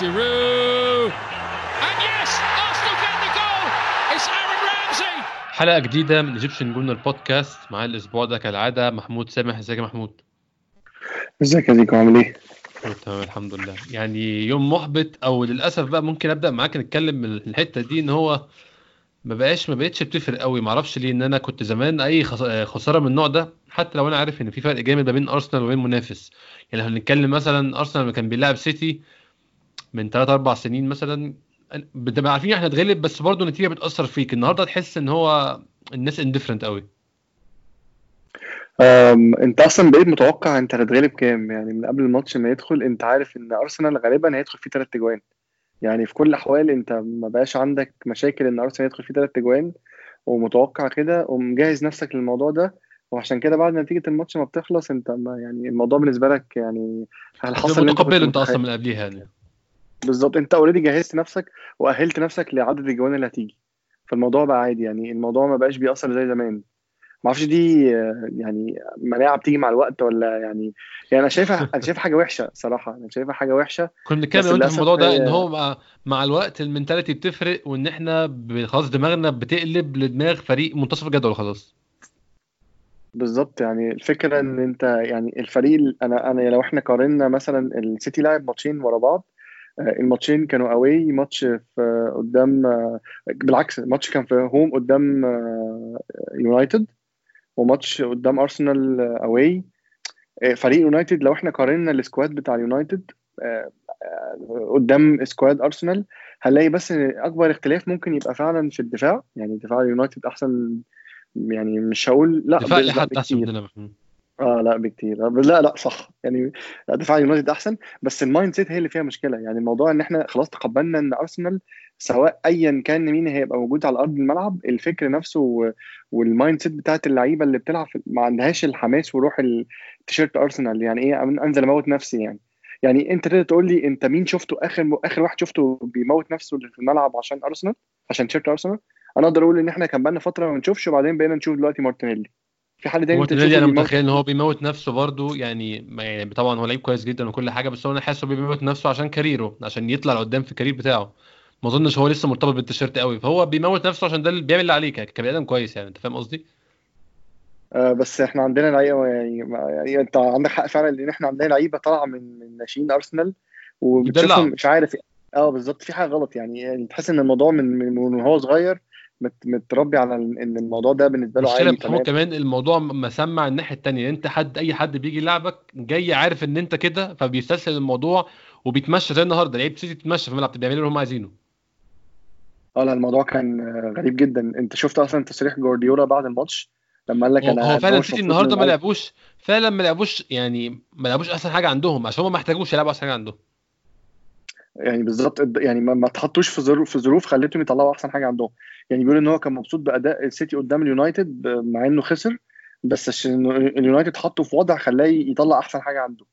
Giroud. And yes, Arsenal get the goal. It's Aaron Ramsey. حلقة جديدة من Egyptian Gooner Podcast معايا الأسبوع ده كالعادة محمود سامح إزيك يا محمود؟ إزيك يا زيكو عامل إيه؟ تمام الحمد لله يعني يوم محبط أو للأسف بقى ممكن أبدأ معاك نتكلم من الحتة دي إن هو ما بقاش ما بقتش بتفرق قوي معرفش ليه إن أنا كنت زمان أي خس- خسارة من النوع ده حتى لو أنا عارف إن في فرق جامد ما بين أرسنال وبين منافس يعني لو هنتكلم مثلا أرسنال لما كان بيلعب سيتي من 3 4 سنين مثلا بتبقى عارفين إحنا هنتغلب بس برضه النتيجة بتأثر فيك. النهارده تحس إن هو الناس انديفرنت قوي أم، أنت أصلا بقيت متوقع أنت هتتغلب كام؟ يعني من قبل الماتش ما يدخل أنت عارف إن أرسنال غالبا هيدخل فيه ثلاث اجوان يعني في كل الأحوال أنت ما بقاش عندك مشاكل إن أرسنال يدخل فيه ثلاث اجوان ومتوقع كده ومجهز نفسك للموضوع ده. وعشان كده بعد نتيجة الماتش ما بتخلص أنت ما يعني الموضوع بالنسبة لك يعني أنت كنت متقبله أنت أصلا من قبليها يعني. بالظبط. انت already جهزت نفسك وأهلت نفسك لعدد الاجوان اللي هتيجي. فالموضوع بقى عادي يعني الموضوع ما بقاش بيأثر زي زمان. ما أعرفش دي يعني مناعة بتيجي مع الوقت ولا يعني يعني أنا شايفها أنا شايفها حاجة وحشة صراحة. أنا شايفها حاجة وحشة كنا بنتكلم في الموضوع ده إن هو مع, مع الوقت ال mentality بتفرق وإن إحنا خلاص دماغنا بتقلب لدماغ فريق منتصف الجدول خلاص. بالظبط. يعني الفكرة إن أنت يعني الفريق ال- أنا أنا لو إحنا قارنا مثلا السيتي لعب ماتشين ورا بعض الماتشين كانوا away ماتش في قدام آه، بالعكس الماتش كان في home قدام آه، يونايتد وماتش قدام ارسنال away فريق يونايتد لو إحنا قارنا ال squad بتاع اليونايتد آه، آه، قدام squad ارسنال هنلاقي بس ان أكبر اختلاف ممكن يبقى فعلا في الدفاع. يعني دفاع اليونايتد أحسن يعني مش هقول لا دفاع لحد أحسن مننا. آه لا بكتير. آه، لا لا صح. يعني دفاع اليونايتد أحسن بس ال mindset هي اللي فيها مشكلة. يعني الموضوع إن إحنا خلاص تقبلنا إن أرسنال سواء ايا كان مين هيبقى موجود على أرض الملعب الفكر نفسه وال mindset بتاعت اللعيبة اللي بتلعب ما عندهاش الحماس وروح التيشيرت أرسنال. يعني إيه؟ أنزل أموت نفسي يعني. يعني أنت تقدر تقول لي أنت مين شفته آخر آخر واحد شفته بيموت نفسه في الملعب عشان أرسنال؟ عشان تيشيرت أرسنال؟ أنا أقدر أقول إن إحنا كان بقالنا فترة ما نشوفش وبعدين بقينا نشوف دلوقتي مارتينيلي. في تاني هو انت أنا متخيل إن هو بيموت نفسه برضه يعني يعني طبعا هو لعيب كويس جدا وكل حاجة بس هو أنا حاسه بيموت نفسه عشان career ه عشان يطلع لقدام في ال career بتاعه. ما أظنش هو لسه مرتبط بالتيشيرت قوي فهو بيموت نفسه عشان ده اللي بيعمل اللي عليه كبني آدم كويس يعني أنت فاهم قصدي؟ آه، بس إحنا عندنا لعيبة يعني يعني أنت عندك حق فعلا لأن إحنا عندنا لعيبة طالعة من من ناشئين أرسنال وبتشوفهم مش عارف آه بالظبط في حاجة غلط يعني يعني تحس إن الموضوع من من وهو صغير متربي على إن الموضوع ده بالنسبة له عادي تمام. كمان الموضوع مسمع الناحية التانية. انت حد أي حد بيجي يلعبك جاي عارف إن انت كده فبيستسهل الموضوع وبيتمشى زي النهارده. لعيب سيتي تتمشى في الملعب بيعملوا اللي هم عايزينه. آه لا الموضوع كان غريب جدا. انت شفت أصلا تصريح جوارديولا بعد الماتش؟ لما قال لك أنا هو فعلا سيتي النهارده ما لعبوش فعلا ما لعبوش يعني ما لعبوش أحسن حاجة عندهم عشان هم ما احتاجوش يلعبوا أحسن حاجة عندهم. يعني بالظبط يعني ما ما اتحطوش في ظروف في ظروف خلتهم يطلعوا أحسن حاجة عندهم. يعني بيقول إن هو كان مبسوط بأداء السيتي قدام اليونايتد مع إنه خسر بس عشان اليونايتد حطه في وضع خلاه يطلع أحسن حاجة عنده.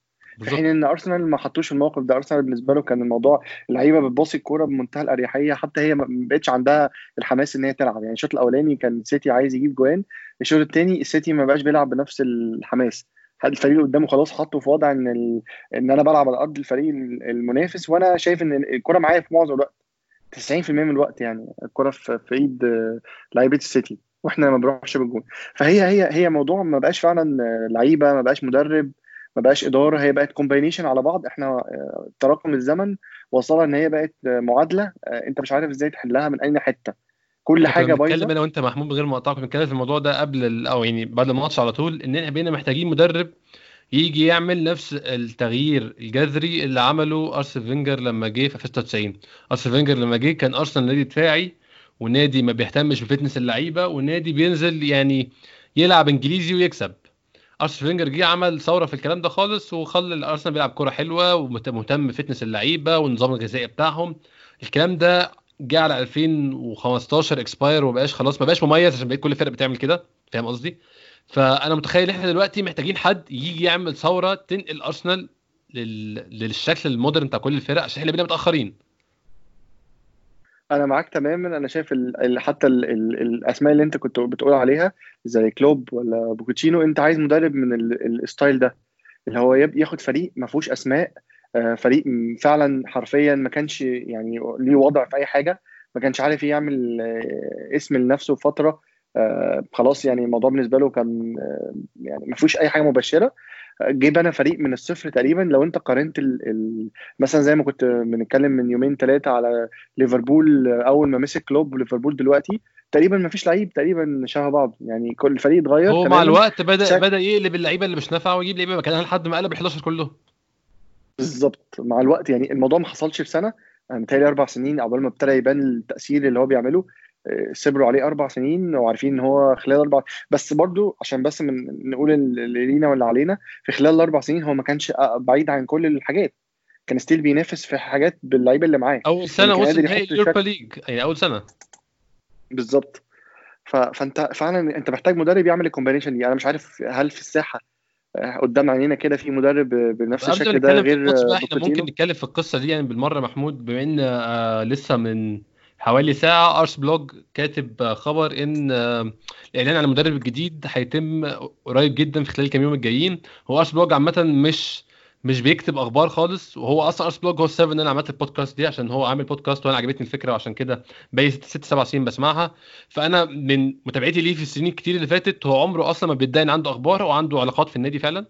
في حين إن أرسنال ما حطوش الموقف ده. أرسنال بالنسبة له كان الموضوع اللعيبه بتباصي الكورة بمنتهى الأريحية حتى هي ما بقتش عندها الحماس إن هي تلعب. يعني الشوط الأولاني كان السيتي عايز يجيب جوان الشوط الثاني السيتي ما بقاش بيلعب بنفس الحماس. الفريق قدامه خلاص حطه في وضع إن ال... إن أنا بلعب على أرض الفريق المنافس وأنا شايف إن الكورة معايا في معظم الوقت. 90% من الوقت يعني الكرة في في إيد آه، لعيبة السيتي وإحنا ما بنروحش بالجون. فهي هي هي موضوع ما بقاش فعلا آه، لعيبة ما بقاش مدرب ما بقاش إدارة هي بقت combination على بعض. إحنا آه، تراكم الزمن وصلها إن هي بقت معادلة أنت مش عارف إزاي تحلها من أي حتة. كل حاجة بنتكلم بايظة. أنا وأنت محمود من غير ما اقطعك بنتكلم في الموضوع ده قبل. أو يعني بعد الماتش على طول إن إحنا بقينا محتاجين مدرب يجي يعمل نفس التغيير الجذري اللي عمله ارسن فينجر لما جه في 96 ارسن فينجر لما جه كان أرسنال نادي دفاعي ونادي ما بيهتمش ب fitness اللعيبة ونادي بينزل يعني يلعب إنجليزي ويكسب. ارسن فينجر جه عمل ثورة في الكلام ده خالص وخلى الأرسنال بيلعب كورة حلوة ومهتم ب fitness اللعيبة والنظام الغذائي بتاعهم. الكلام ده جه على 2015 expire ومبقاش خلاص ما بقاش مميز عشان بقيت كل فرقه بتعمل كده. فاهم قصدي؟ فأنا متخيل إحنا دلوقتي محتاجين حد يجي يعمل ثورة تنقل أرسنال لل... للشكل ال modern بتاع كل الفرق عشان إحنا بقينا متأخرين. أنا معاك تماما. أنا شايف ال حتى ال ال الأسماء اللي أنت كنت بتقول عليها زي كلوب ولا بوتشيتينو أنت عايز مدرب من ال ال style ده اللي هو ياخد فريق ما فيهوش أسماء آه، فريق فعلا حرفيا ما كانش يعني ليه وضع في أي حاجة ما كانش عارف يعمل آه، اسم لنفسه فترة. خلاص يعني الموضوع بالنسبة له كان يعني ما فيهوش أي حاجة مبشره جه بنى فريق من الصفر تقريبا. لو أنت قارنت ال ال مثلا زي ما كنت بنتكلم من يومين ثلاثة على ليفربول أول ما مسك كلوب وليفربول دلوقتي تقريبا ما فيش لعيب تقريبا شبه بعض. يعني كل الفريق اتغير هو مع الوقت بدأ شك... بدأ يقلب اللعيبة اللي مش نافعة ويجيب لعيبة. مكانها لحد ما قلب ال 11 كلهم بالظبط. مع الوقت يعني الموضوع ما حصلش في سنة. أنا متهيألي أربع سنين عقبال ما ابتدى يبان التأثير اللي هو بيعمله. آه، صبروا عليه أربع سنين وعارفين إن هو خلال أربع بس برضو عشان بس من نقول اللي لينا واللي علينا في خلال الأربع سنين هو ما كانش بعيد عن كل الحاجات. كان still بينافس في حاجات باللعيبة اللي معاه. أول سنة وصل نهائي اليوروبا ليج. يعني أول سنة. بالظبط. فأنت فعلا أنت محتاج مدرب يعمل ال combination دي. أنا مش عارف هل في الساحة آه، قدام عينينا كده في مدرب بنفس الشكل ده غير إحنا ممكن نتكلم في القصة دي يعني بالمرة محمود بما إن آه لسه من حوالي ساعة ارس بلوج كاتب خبر إن آه الإعلان عن المدرب الجديد هيتم قريب جدا في خلال الكام يوم الجايين. هو ارس بلوج عامة مش مش بيكتب أخبار خالص وهو أصلا ارس بلوج هو السبب ان أنا عملت البودكاست دي عشان هو عامل بودكاست وأنا عجبتني الفكرة وعشان كده بقالي ست, سبع سنين بسمعها. فأنا من متابعتي ليه في السنين الكتير اللي فاتت هو عمره أصلا ما بيدعي إن عنده أخبار هو عنده علاقات في النادي فعلا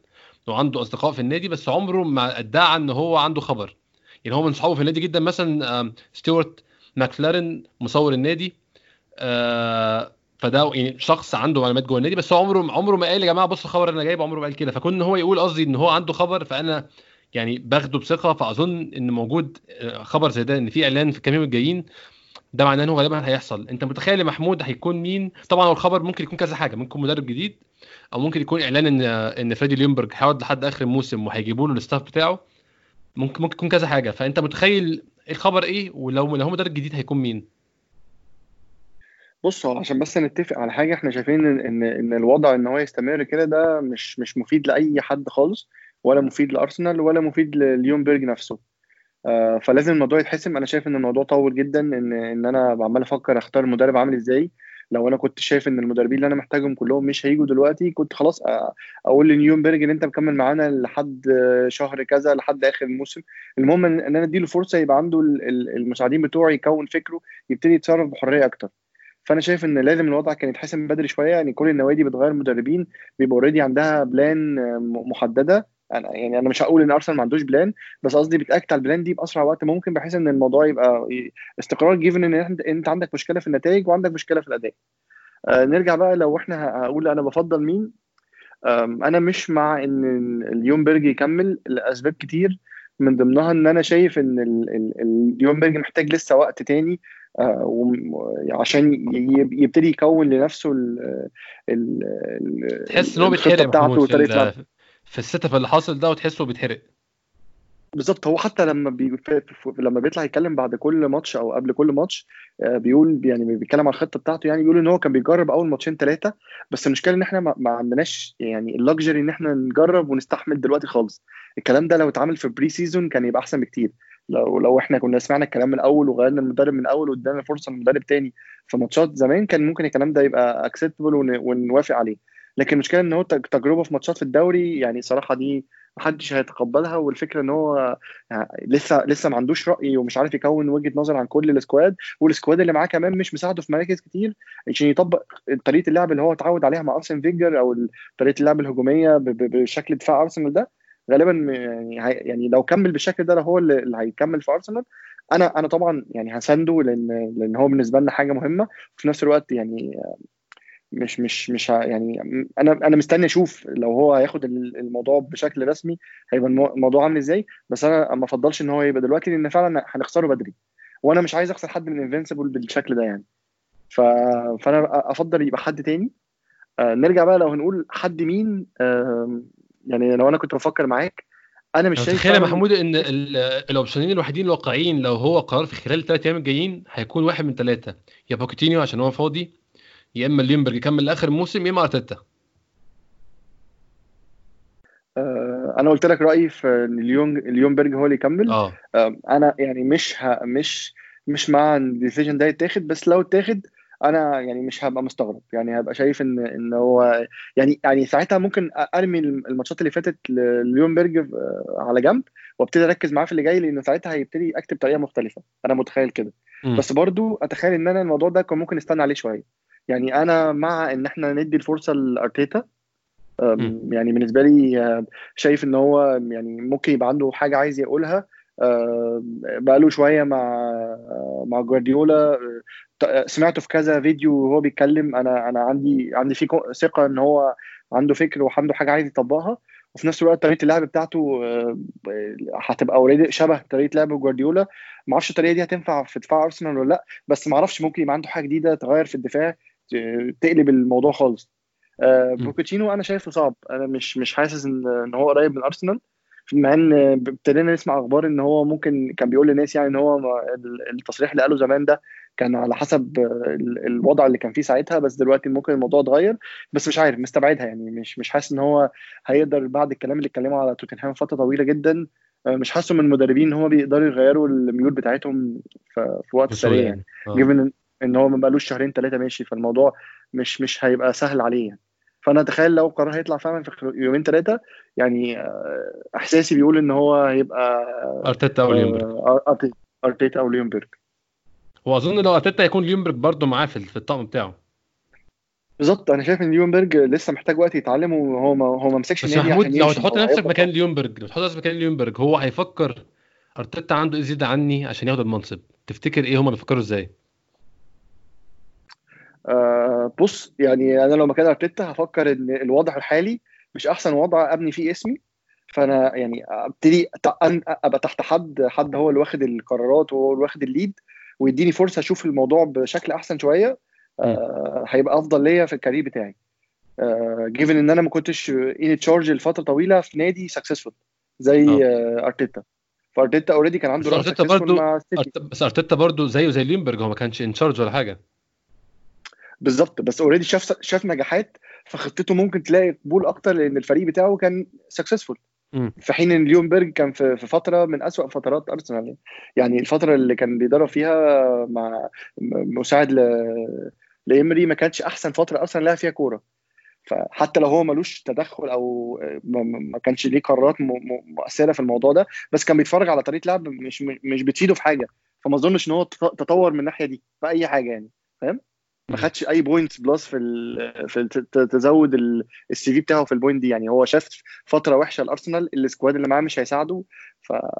وعنده أصدقاء في النادي بس عمره ما ادعى إن هو عنده خبر. يعني هو من صحابه في النادي جدا مثلا ستيوارت ماكلارن مصور النادي آه، فده يعني شخص عنده معلومات جوه النادي بس هو عمره عمره ما قال يا جماعة بصوا الخبر أنا جايبه عمره ما قال كده. فكون هو يقول قصدي إن هو عنده خبر فأنا يعني باخده بثقة فأظن إن موجود آه، خبر زي ده إن في إعلان في الكام يوم الجايين ده معناه انه غالبا هيحصل. أنت متخيل محمود هيكون مين؟ طبعا الخبر ممكن يكون كذا حاجة ممكن مدرب جديد أو ممكن يكون إعلان إن إن فريدي ليونبرج هيقعد لحد آخر الموسم وهيجيبوا له ال staff بتاعه ممكن ممكن يكون كذا حاجة. فأنت متخيل الخبر إيه؟ ولو لو هو مدرب جديد هيكون مين؟ بص هو عشان بس نتفق على حاجة إحنا شايفين إن إن الوضع إن هو يستمر كده ده مش مش مفيد لأي حد خالص ولا مفيد لأرسنال ولا مفيد لليونبرج نفسه. آه فلازم الموضوع يتحسم. أنا شايف إن الموضوع طول جدا إن إن أنا عمال أفكر أختار المدرب عامل إزاي. لو أنا كنت شايف إن المدربين اللي أنا محتاجهم كلهم مش هيجوا دلوقتي كنت خلاص أقول لليونبرج إن أنت مكمل معانا لحد شهر كذا لحد آخر الموسم المهم إن أنا أديله فرصة يبقى عنده المساعدين بتوعه يكون فكره يبتدي يتصرف بحرية أكتر. فأنا شايف إن لازم الوضع كان يتحسن بدري شوية يعني كل النوادي بتغير مدربين بيبقى already عندها plan محددة. أنا يعني أنا مش هقول إن أرسنال ما عندوش plan بس قصدي بتاكد على ال plan دي بأسرع وقت ممكن بحيث إن الموضوع يبقى استقرار given إن أنت عندك مشكلة في النتائج وعندك مشكلة في الأداء. آه نرجع بقى لو إحنا هقول أنا بفضل مين؟ أنا مش مع إن ليونبرج يكمل لأسباب كتير. من ضمنها إن أنا شايف إن ليونبرج محتاج لسه وقت تاني آه عشان يبتدي يكون لنفسه ال تحس إن هو بيتحرق بتاعته وطريقة في ال setup اللي حاصل ده وتحسه بيتحرق. بالظبط. هو حتى لما بي... لما بيطلع يتكلم بعد كل ماتش أو قبل كل ماتش آه، بيقول يعني بيتكلم على الخطة بتاعته يعني بيقول إن هو كان بيجرب أول ماتشين ثلاثة بس المشكلة إن إحنا ما, عندناش يعني ال luxury إن إحنا نجرب ونستحمل دلوقتي خالص. الكلام ده لو اتعمل في pre-season كان يبقى أحسن بكتير. لو لو إحنا كنا سمعنا الكلام من الأول وغيرنا المدرب من الأول وادانا فرصة للمدرب تاني في ماتشات زمان كان ممكن الكلام ده يبقى acceptable ونوافق عليه. لكن المشكلة إن هو تجربة في ماتشات في الدوري يعني صراحة دي محدش هيتقبلها والفكرة إن هو يعني لسه لسه ما عندوش رأي ومش عارف يكون وجهة نظر عن كل ال squad وال squad اللي معاه كمان مش مساعده في مراكز كتير عشان يطبق طريقة اللعب اللي هو اتعود عليها مع أرسن فينجر أو طريقة اللعب الهجومية بشكل دفاع أرسنال ده. غالبا يعني يعني لو كمل بالشكل ده هو اللي هيكمل في أرسنال. أنا أنا طبعا يعني هسنده لأن لأن هو بالنسبة لنا حاجة مهمة. وفي نفس الوقت يعني مش مش مش يعني أنا أنا مستني أشوف لو هو هياخد الموضوع بشكل رسمي هيبقى الموضوع عامل إزاي بس أنا ما أفضلش إن هو يبقى دلوقتي لأن فعلا هنخسره بدري. وأنا مش عايز أخسر حد من انفنسبل بالشكل ده يعني. ف... فأنا أفضل يبقى حد تاني. آه نرجع بقى لو هنقول حد مين آه يعني لو أنا كنت بفكر معاك أنا مش شايف تخيل يا محمود إن ال option ين الوحيدين الواقعيين لو هو قرار في خلال الثلاث أيام الجايين هيكون واحد من ثلاثة يا بوكيتينو عشان هو فاضي يا إما ليونبرج يكمل لاخر الموسم يا إما أرتيتا. آه، أنا قلت لك رأيي في ان ليون ليونبرج هو اللي يكمل. آه. أنا يعني مش ها مش مش مع ال decision ده يتاخد بس لو اتاخد أنا يعني مش هبقى مستغرب. يعني هبقى شايف إن إن هو يعني يعني ساعتها ممكن أرمي الماتشات اللي فاتت لليونبرج آه، على جنب وأبتدي أركز معاه في اللي جاي لأنه ساعتها هيبتدي اكتب طريقه مختلفة. أنا متخيل كده. بس برضو أتخيل إن أنا الموضوع ده كان ممكن نستنى عليه شوية. يعني أنا مع إن إحنا ندي الفرصة لأرتيتا. يعني بالنسبة لي آه، شايف إن هو يعني ممكن يبقى عنده حاجة عايز يقولها. بقاله شوية مع مع جوارديولا. سمعته في كذا فيديو وهو بيتكلم. أنا أنا عندي عندي في ثقة إن هو عنده فكر وعنده حاجة عايز يطبقها. وفي نفس الوقت طريقة اللعب بتاعته آه، هتبقى already شبه طريقة لعب جوارديولا. ما أعرفش الطريقة دي هتنفع في دفاع أرسنال ولا لأ بس ما أعرفش ممكن يبقى عنده حاجة جديدة تغير في الدفاع. تقلب الموضوع خالص. آه، بوكيتينو أنا شايفه صعب. أنا مش مش حاسس إن إن هو قريب من أرسنال مع إن ابتدينا نسمع أخبار إن هو ممكن كان بيقول للناس يعني إن هو التصريح اللي قاله زمان ده كان على حسب الوضع اللي كان فيه ساعتها بس دلوقتي ممكن الموضوع اتغير. بس مش عارف مستبعدها يعني. مش مش حاسس إن هو هيقدر بعد الكلام اللي اتكلموا على توتنهام فترة طويلة جدا. مش حاسه من المدربين إن هم بيقدروا يغيروا الميول بتاعتهم في, وقت سريع يعني. جيفن يعني. آه. إن هو ما بقالوش شهرين ثلاثة ماشي فالموضوع مش مش هيبقى سهل عليه. يعني. فأنا أتخيل لو قرار هيطلع فعلا في يومين ثلاثة يعني آه، إحساسي بيقول إن هو هيبقى أرتيتا أو ليونبرج آه، أرتيتا أو ليونبرج هو أظن لو أرتيتا هيكون ليونبرج برضه معاه في الطقم بتاعه. بالظبط. أنا شايف إن ليونبرج لسه محتاج وقت يتعلم وهو ما هو ما مسكش النادي محمود لو تحط نفسك مكان ليونبرج لو تحط نفسك مكان ليونبرج هو هيفكر أرتيتا عنده إيه زياده عني عشان ياخد المنصب. تفتكر إيه هما بيفكروا إزاي؟ آه بص يعني أنا لو مكان أرتيتا هفكر إن الوضع الحالي مش أحسن وضع أبني فيه اسمي. فأنا يعني أبتدي أبقى تحت حد حد هو اللي واخد القرارات وهو اللي واخد ال lead ويديني فرصة أشوف الموضوع بشكل أحسن شوية. آه هيبقى أفضل ليا في ال career بتاعي. given آه إن أنا ما كنتش in charge لفترة طويلة في نادي successful زي آه. آه أرتيتا. فأرتيتا already كان عنده أرتيتا برضه بس أرتيتا برضه زيه زي ليونبرج هو ما كانش in charge ولا حاجة. بالظبط. بس already شاف شاف نجاحات فخطته ممكن تلاقي قبول أكتر لأن الفريق بتاعه كان successful في حين إن ليونبرج كان في فترة من أسوأ فترات أرسنال. يعني الفترة اللي كان بيدرب فيها مع مساعد ل... ما كانتش أحسن فترة أرسنال لها فيها كورة. فحتى لو هو ملوش تدخل أو ما كانش ليه قرارات مؤثرة في الموضوع ده بس كان بيتفرج على طريقة لعب مش مش بتفيده في حاجة. فما أظنش إن هو تطور من الناحية دي في أي حاجة يعني. فاهم؟ ما خدش أي point plus في في تزود ال CV بتاعه في ال point دي. يعني هو شاف فترة وحشة الارسنال ال squad اللي معاه مش هيساعده.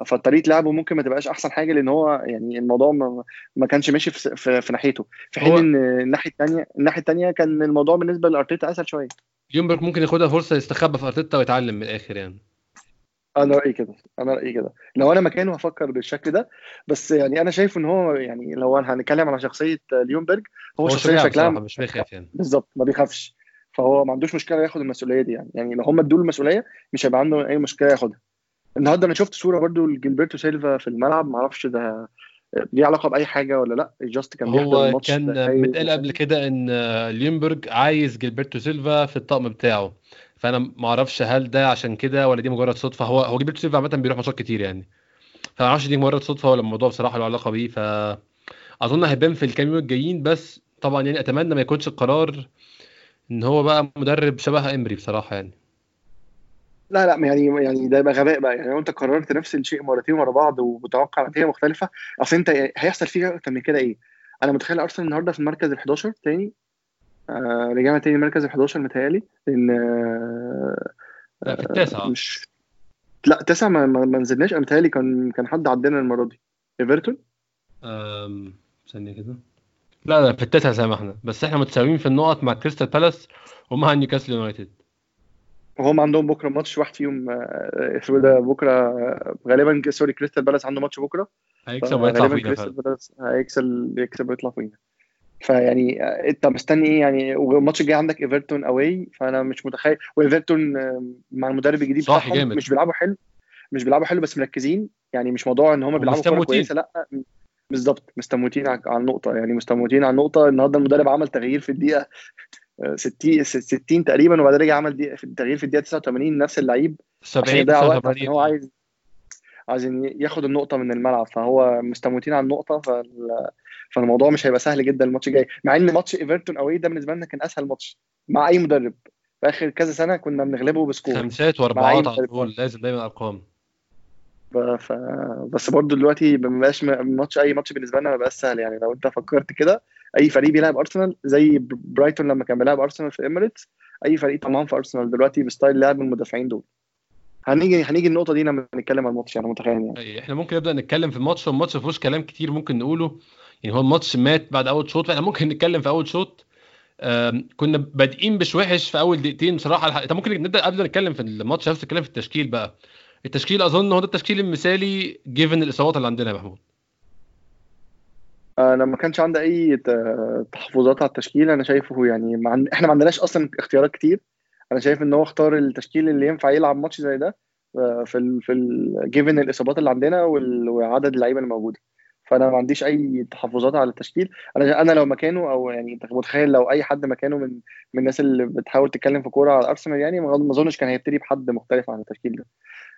فطريقة لعبه ممكن ما تبقاش أحسن حاجة لأن هو يعني الموضوع ما, ما كانش ماشي في, في, في ناحيته. في حين إن الناحية الثانية الناحية الثانية كان الموضوع بالنسبة لأرتيتا أسهل شوية. ليونبرج ممكن ياخدها فرصة يستخبى في أرتيتا ويتعلم من الآخر يعني. أنا رايي كده أنا رايي كده. لو أنا مكانه هفكر بالشكل ده بس يعني أنا شايف ان هو يعني لو هنتكلم على شخصية ليونبرج هو, هو شخصية شكلها مش بيخاف يعني. بالظبط ما بيخافش. فهو ما عندوش مشكلة ياخد المسؤولية دي يعني. يعني لو هم ادوا المسؤولية مش هيبقى عنده أي مشكلة ياخدها. النهارده أنا شفت صورة برده لجيلبرتو سيلفا في الملعب ما أعرفش ده ليه علاقة بأي حاجة ولا لأ. just كان الماتش كان متقال قبل كده إن ليونبرج عايز جيلبرتو سيلفا في الطقم بتاعه. فأنا ما أعرفش هل ده عشان كده ولا دي مجرد صدفة. هو هو جيلبرتو سيلفا عامة بيروح ماتشات كتير يعني. فما أعرفش دي مجرد صدفة ولا الموضوع بصراحة له علاقة بيه. ف أظن هيبان في الكام يوم الجايين. بس طبعا يعني أتمنى ما يكونش القرار إن هو بقى مدرب شبه إمري بصراحة يعني. لا لا يعني يعني ده يبقى غباء بقى. يعني لو أنت قررت نفس الشيء مرتين ورا بعض ومتوقع نتيجة مختلفة أصل أنت هيحصل فيك أكتر من كده إيه؟ أنا متخيل أرسنال النهارده في المركز ال 11 تاني رجعنا تاني المركز ال 11 متهيألي لأن آه لا في التاسع. مش لا تسعة ما, ما نزلناش. أنا متهيألي كان كان حد عدينا المرة دي. إيفرتون؟ ثانية كده. لا لا في التاسع إحنا. بس إحنا متساويين في النقط مع كريستال بالاس ومع نيوكاسل يونايتد. وهم عندهم بكرة ماتش واحد فيهم آه، اسمه ده بكرة غالبا sorry كريستال بالاس عنده ماتش بكرة. هيكسب ويطلع فينا هيكسب يكسب ويطلع فينا. فيعني انت مستني إيه يعني والماتش الجاي عندك إيفرتون اواي فأنا مش متخيل وإيفرتون مع المدرب الجديد صح جامد. مش بيلعبوا حلو مش بيلعبوا حلو بس مركزين يعني مش موضوع إن هم بيلعبوا كوره كويسة لأ بالظبط مستموتين على النقطة يعني مستموتين على النقطة النهارده المدرب عمل تغيير في الدقيقة 60 60 تقريبا وبعدين رجع عمل تغيير في الدقيقة 89 نفس اللعيب 70 هو عايز عايزين ياخد النقطة من الملعب فهو مستموتين على النقطة فال... فالموضوع مش هيبقى سهل جدا الماتش الجاي. مع إن ماتش إيفرتون اوي ده بالنسبة لنا كان أسهل ماتش مع أي مدرب. في آخر كذا سنة كنا بنغلبه ب score. خمسات واربعات على طول لازم دايما أرقام. ف... بس برضه دلوقتي ما بقاش ماتش أي ماتش بالنسبة لنا ما بقاش سهل يعني. لو أنت فكرت كده أي فريق بيلعب أرسنال زي برايتون لما كان بيلعب أرسنال في اميريتس أي فريق طمعان في أرسنال دلوقتي بستايل لعب المدافعين دول. هنيجي هنيجي النقطة دي لما نتكلم عن الماتش يعني متخيل يعني. إحنا ممكن نبدأ نتكلم في الماتش والماتش ما فيهوش كلام كتير ممكن نقوله. يعني هو الماتش مات بعد أول شوط. فاحنا ممكن نتكلم في أول شوط. كنا بادئين مش وحش في أول دقيقتين بصراحة. انت ممكن نبدأ قبل ما نتكلم في الماتش. نفس نتكلم في التشكيل بقى. التشكيل أظن هو ده التشكيل المثالي given الإصابات اللي عندنا يا محمود. أنا ما كانش عندي أي تحفظات على التشكيل. أنا شايفه يعني مع... إحنا ما عندناش أصلا اختيارات كتير. أنا شايف إن هو اختار التشكيل اللي ينفع يلعب ماتش زي ده في ال في given الإصابات اللي عندنا وعدد اللعيبة اللي موجودة. فانا ما عنديش اي تحفظات على التشكيل. أنا أنا لو مكانه أو يعني انت متخيل لو اي حد مكانه من من الناس اللي بتحاول تتكلم في كورة على ارسنال يعني ما أظنش كان هيبتدي بحد مختلف عن التشكيل ده.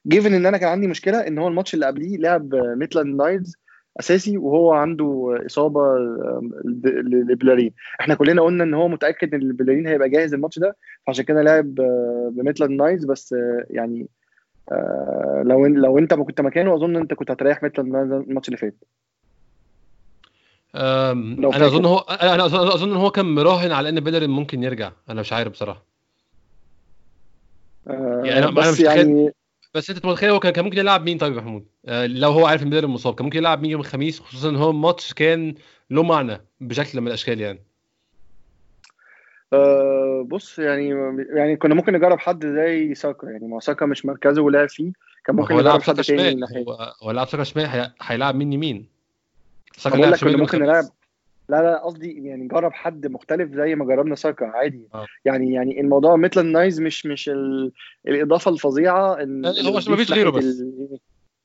جيفن إن أنا كان عندي مشكلة إن هو الماتش اللي قبليه لعب ميتلاند نايتس أساسي وهو عنده إصابة لبيليرين إحنا كلنا قلنا إن هو متأكد إن بيليرين هيبقى جاهز الماتش ده فعشان كده لعب بميتلاند نايلز بس يعني لو لو أنت ما كنت مكانه أظن أنت كنت هتريح ميتلاند الماتش اللي فات. أنا أظن هو أنا اظن إن هو كان مراهن على إن بيليرين ممكن يرجع. أنا مش عارف بصراحة. يعني أنا بس مش يعني بس أنت متخيل هو كان ممكن يلعب مين طيب يا محمود؟ آه لو هو عارف إن بيلرين مصاب كان ممكن يلعب مين يوم الخميس؟ خصوصا إن هو الماتش كان له معنى بشكل من الأشكال يعني. أه بص يعني يعني كنا ممكن نجرب حد زي ساكا. يعني ما ساكا مش مركزه ولعب فيه. كان ممكن نجرب حد تاني هو لعب ساكا شمال هيلعب مين يمين؟ ساكا لعب شمال كنا ممكن نلعب لا لا قصدي يعني نجرب حد مختلف زي ما جربنا ساكا عادي. آه. يعني يعني الموضوع مثل النايز مش مش ال... الإضافة الفظيعة إن هو ما فيش غيره بس. ال...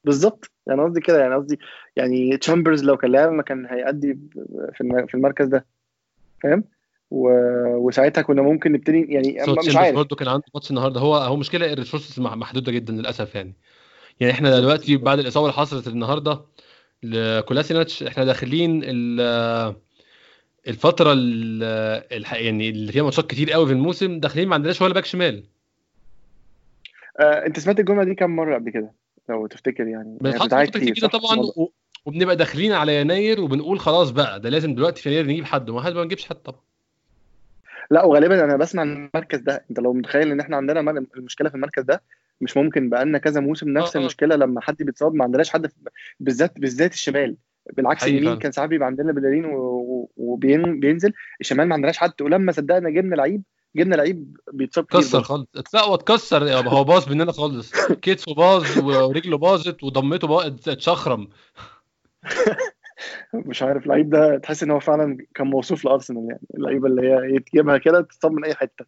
بالظبط. يعني قصدي كده يعني قصدي يعني تشامبرز لو كان لاعب ما كان هيأدي في في المركز ده. فاهم؟ و... وساعتها كنا ممكن نبتدي يعني مش عارف. برضه كان عنده ماتش النهارده. هو هو مشكلة ال resources محدودة جدا للأسف يعني. يعني إحنا دلوقتي بعد الإصابة اللي حصلت النهارده لكولاسيناتش إحنا داخلين الفترة الح... يعني اللي فيها ماتشات كتير قوي في الموسم داخلين ما عندناش ولا باك شمال. آه، أنت سمعت الجملة دي كام مرة قبل كده؟ لو تفتكر يعني. بتتعاد كتير جدا طبعا و... وبنبقى داخلين على يناير وبنقول خلاص بقى ده لازم دلوقتي في يناير نجيب حد وما حد ما نجيبش حد طبعا. لا وغالبا أنا بسمع المركز ده. أنت لو متخيل إن إحنا عندنا المشكلة في المركز ده مش ممكن بقالنا كذا موسم نفس آه، آه. المشكلة لما حد بيتصاب ما عندناش حد بالذات بالذات الشمال. بالعكس اليمين. كان ساعات بيبقى عندنا بلالين وبينزل الشمال ما عندناش حد. ولما صدقنا جبنا لعيب جبنا لعيب بيتصاب برضه. خالص. هو اتكسر. هو باظ مننا خالص. كتفه باظ ورجله باظت وضمته باظت اتشخرم. مش عارف اللعيب ده تحس إن هو فعلا كان موصوف لأرسنال يعني. اللعيبة اللي هي تجيبها كده تتصاب من أي حتة.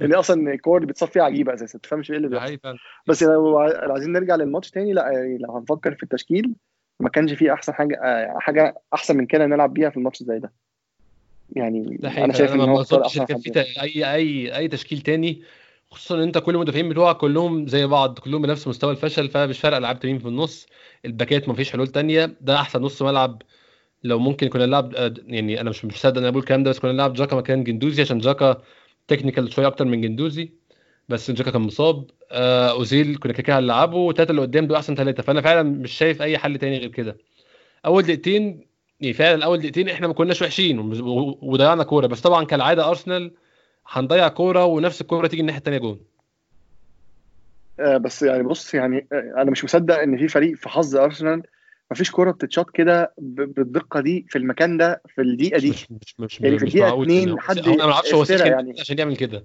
يعني أصلا الكور اللي بيتصاب فيها عجيبة أساسا ما تفهمش إيه اللي بيحصل. بس لو عايزين نرجع للماتش تاني لا يعني لو هنفكر في التشكيل ما كانش فيه أحسن حاجة آه، حاجة أحسن من كده نلعب بيها في الماتش زي ده. يعني أنا شايف إن هو أحسن كان في اي اي أي تشكيل تاني خصوصا إن أنت كل المدافعين بتوعك كلهم زي بعض كلهم بنفس مستوى الفشل فمش فارقة لعبت مين في النص. الباكات ما فيش حلول تانية. ده أحسن نص ملعب لو ممكن كنا نلعب آه، يعني أنا مش مش مصدق إن أنا بقول الكلام ده بس كنا نلعب جاكا مكان جندوزي عشان جاكا technical شوية أكتر من جندوزي بس جاكا كان مصاب. آه أوزيل كنا كده هنلعبه والثلاثه اللي قدام دول أحسن ثلاثة فأنا فعلا مش شايف أي حل تاني غير كده. أول دقيقتين يعني فعلا أول دقيقتين إحنا ما كناش وحشين وضيعنا كورة. بس طبعا كالعادة أرسنال هنضيع كورة ونفس الكورة تيجي الناحية الثانية جون. آه، بس يعني بص يعني آه، أنا مش مصدق إن في فريق في حظ أرسنال ما فيش كورة بتتشاط كده بالدقة دي في المكان ده في الدقيقة دي مش مش مش, يعني في اتنين كده. حد هو أنا ما أعرفش هو يعني. عشان يعمل كده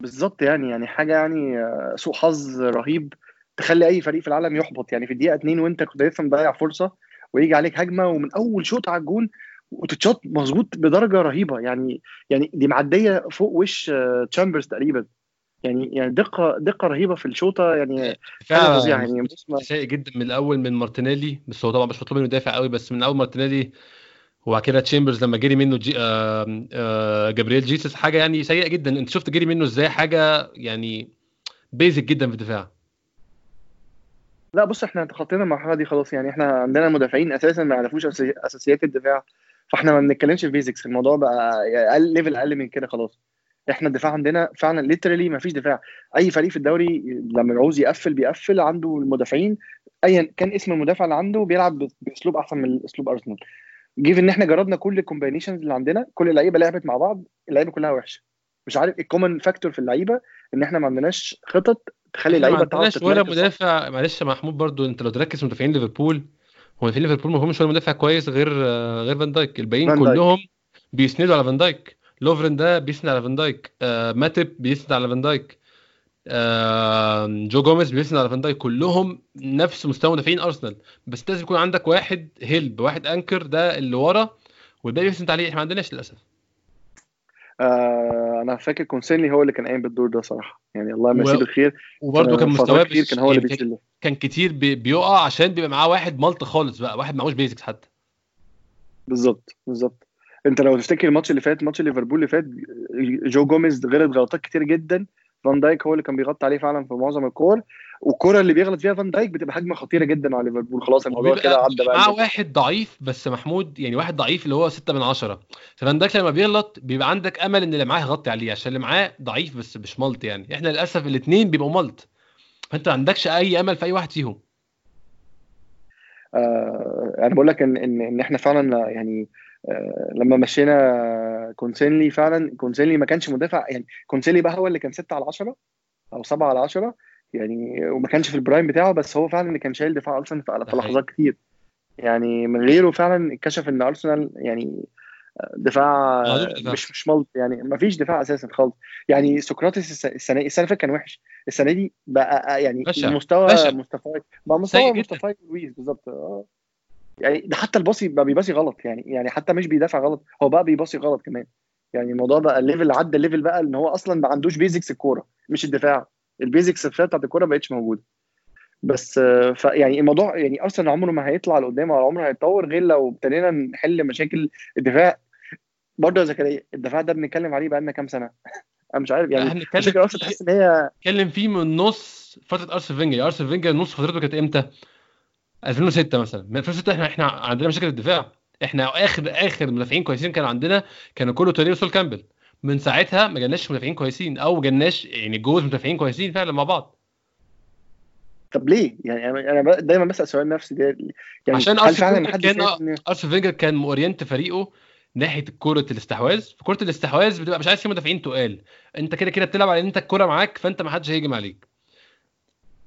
بالظبط يعني يعني حاجة يعني آه، سوء حظ رهيب تخلي أي فريق في العالم يحبط يعني في الدقيقة اتنين وأنت كنت لسه مضيع فرصة ويجي عليك هجمة ومن أول شوط على الجون وتتشاط مظبوط بدرجة رهيبة يعني يعني دي معدية فوق وش آه، تشامبرز تقريبا يعني يعني دقة دقة رهيبة في الشوطة يعني حاجة فعلا. فظيعة يعني سيء جدا من الأول من مارتينيلي بس هو طبعا مش مطلوب منه يدافع قوي بس من أول مارتينيلي وبعد كده تشامبرز لما جري منه جي آه آه جابرييل جيسس حاجة يعني سيئة جدا. أنت شفت جري منه إزاي؟ حاجة يعني basic جدا في الدفاع. لا بص إحنا تخطينا المرحلة دي خلاص يعني إحنا عندنا مدافعين أساسا ما يعرفوش أساسيات الدفاع فإحنا ما بنتكلمش في basics الموضوع بقى أقل level أقل من كده خلاص. إحنا الدفاع عندنا فعلا literally ما فيش دفاع. أي فريق في الدوري لما يعوز يقفل بيقفل عنده المدافعين. ايا كان اسم المدافع اللي عنده بيلعب بأسلوب أحسن من أسلوب أرسنال. جيف إن إحنا جربنا كل ال combinations اللي عندنا كل اللعيبة لعبت مع بعض اللعيبة كلها وحشة. مش عارف ال common factor في اللعيبة إن إحنا ما عندناش خطط تخلي اللعيبة تعرف ولا. مدافع. معلش يا محمود برضو أنت لو تركز في مدافعين ليفربول هو مدافعين ليفربول ما همش ولا مدافع كويس غير آه، غير فان دايك. الباقيين. كلهم بيسندوا على فان دايك. لوفرن ده بيسند على فان دايك. آه ماتب بيسند على فان دايك. آه جو جوميز بيسند على فان دايك. كلهم نفس مستوى مدافعين أرسنال. بس لازم يكون عندك واحد help واحد anchor ده اللي ورا والباقي بيسند عليه. إحنا ما عندناش للأسف. آه أنا فاكر كوسيلني هو اللي كان قايم بالدور ده صراحة. يعني الله يمسيه و- بالخير. وبرضه كان فترات مستواه كتير كان هو اللي يعني بيشيل كان كتير بي- بيقع عشان بيبقى معاه واحد ملط خالص بقى واحد معهوش basics حتى. بالظبط بالظبط. انت لو تفتكر الماتش اللي فات ماتش ليفربول اللي فات جو جوميز غلط غلطات كتير جدا. فان دايك هو اللي كان بيغطي عليه فعلا في معظم الكور. والكرة اللي بيغلط فيها فان دايك بتبقى هجمة خطيرة جدا على ليفربول. خلاص الموضوع كده عدى معاه بقى. واحد ضعيف بس محمود يعني واحد ضعيف اللي هو 6 من 10 ففان دايك لما بيغلط بيبقى عندك أمل إن اللي معاه يغطي عليه عشان اللي معاه ضعيف بس مش ملط يعني. إحنا للأسف الاثنين بيبقوا ملط. فأنت ما عندكش أي أمل في أي واحد فيهم. آه أنا بقول لك إن إن إن إحنا فعلا يعني آه لما مشينا كوسيلني فعلا كوسيلني ما كانش مدافع يعني كوسيلني بقى هو اللي كان 6 على 10 أو 7 على 10 يعني وما كانش في ال prime بتاعه بس هو فعلا اللي كان شايل دفاع أرسنال في لحظات كتير يعني من غيره فعلا اتكشف إن أرسنال يعني دفاع. مش مش ملط يعني ما فيش دفاع أساسا خالص يعني سقراطيس الس- السنة السنة اللي كان وحش السنة دي بقى يعني بشع. مستوى بشع. بقى مستوى. مصطفى لويس بالظبط آه يعني ده حتى الباصي بقى بيباصي غلط يعني يعني حتى مش بيدافع غلط هو بقى بيباصي غلط كمان. يعني الموضوع بقى ال level عدى ال level بقى إن هو أصلا ما عندوش basics الكورة مش الدفاع. ال basics بتاعت الكورة ما بقتش موجودة. بس آه، ف يعني الموضوع يعني ارسنال عمره ما هيطلع لقدام ولا عمره هيتطور غير لو ابتدينا نحل مشاكل الدفاع. برضه يا زكريا الدفاع ده بنتكلم عليه بقالنا كام سنة؟ أنا مش عارف يعني مشاكل ارسنال تحس إن هي نتكلم فيه من نص فترة أرسنال فينجر. أرسنال فينجر نص فترته كانت إمتى؟ 2006 مثلا. من 2006 إحنا إحنا عندنا مشاكل الدفاع. إحنا اخر آخر مدافعين كويسين كانوا عندنا كانوا كولو توريه وسول كامبل. من ساعتها ما جالناش مدافعين كويسين أو جالناش يعني جوز مدافعين كويسين فعلا مع بعض. طب ليه؟ يعني أنا دايما بسأل سؤال نفسي ده. يعني عشان ارسنال كان ارسنال فينجر كان مورينت فريقه ناحية كرة الاستحواذ. في كرة الاستحواذ بتبقى مش عايز فيه مدافعين تقال. أنت كده كده بتلعب على إن أنت الكرة معاك فأنت ما حدش هيهجم عليك.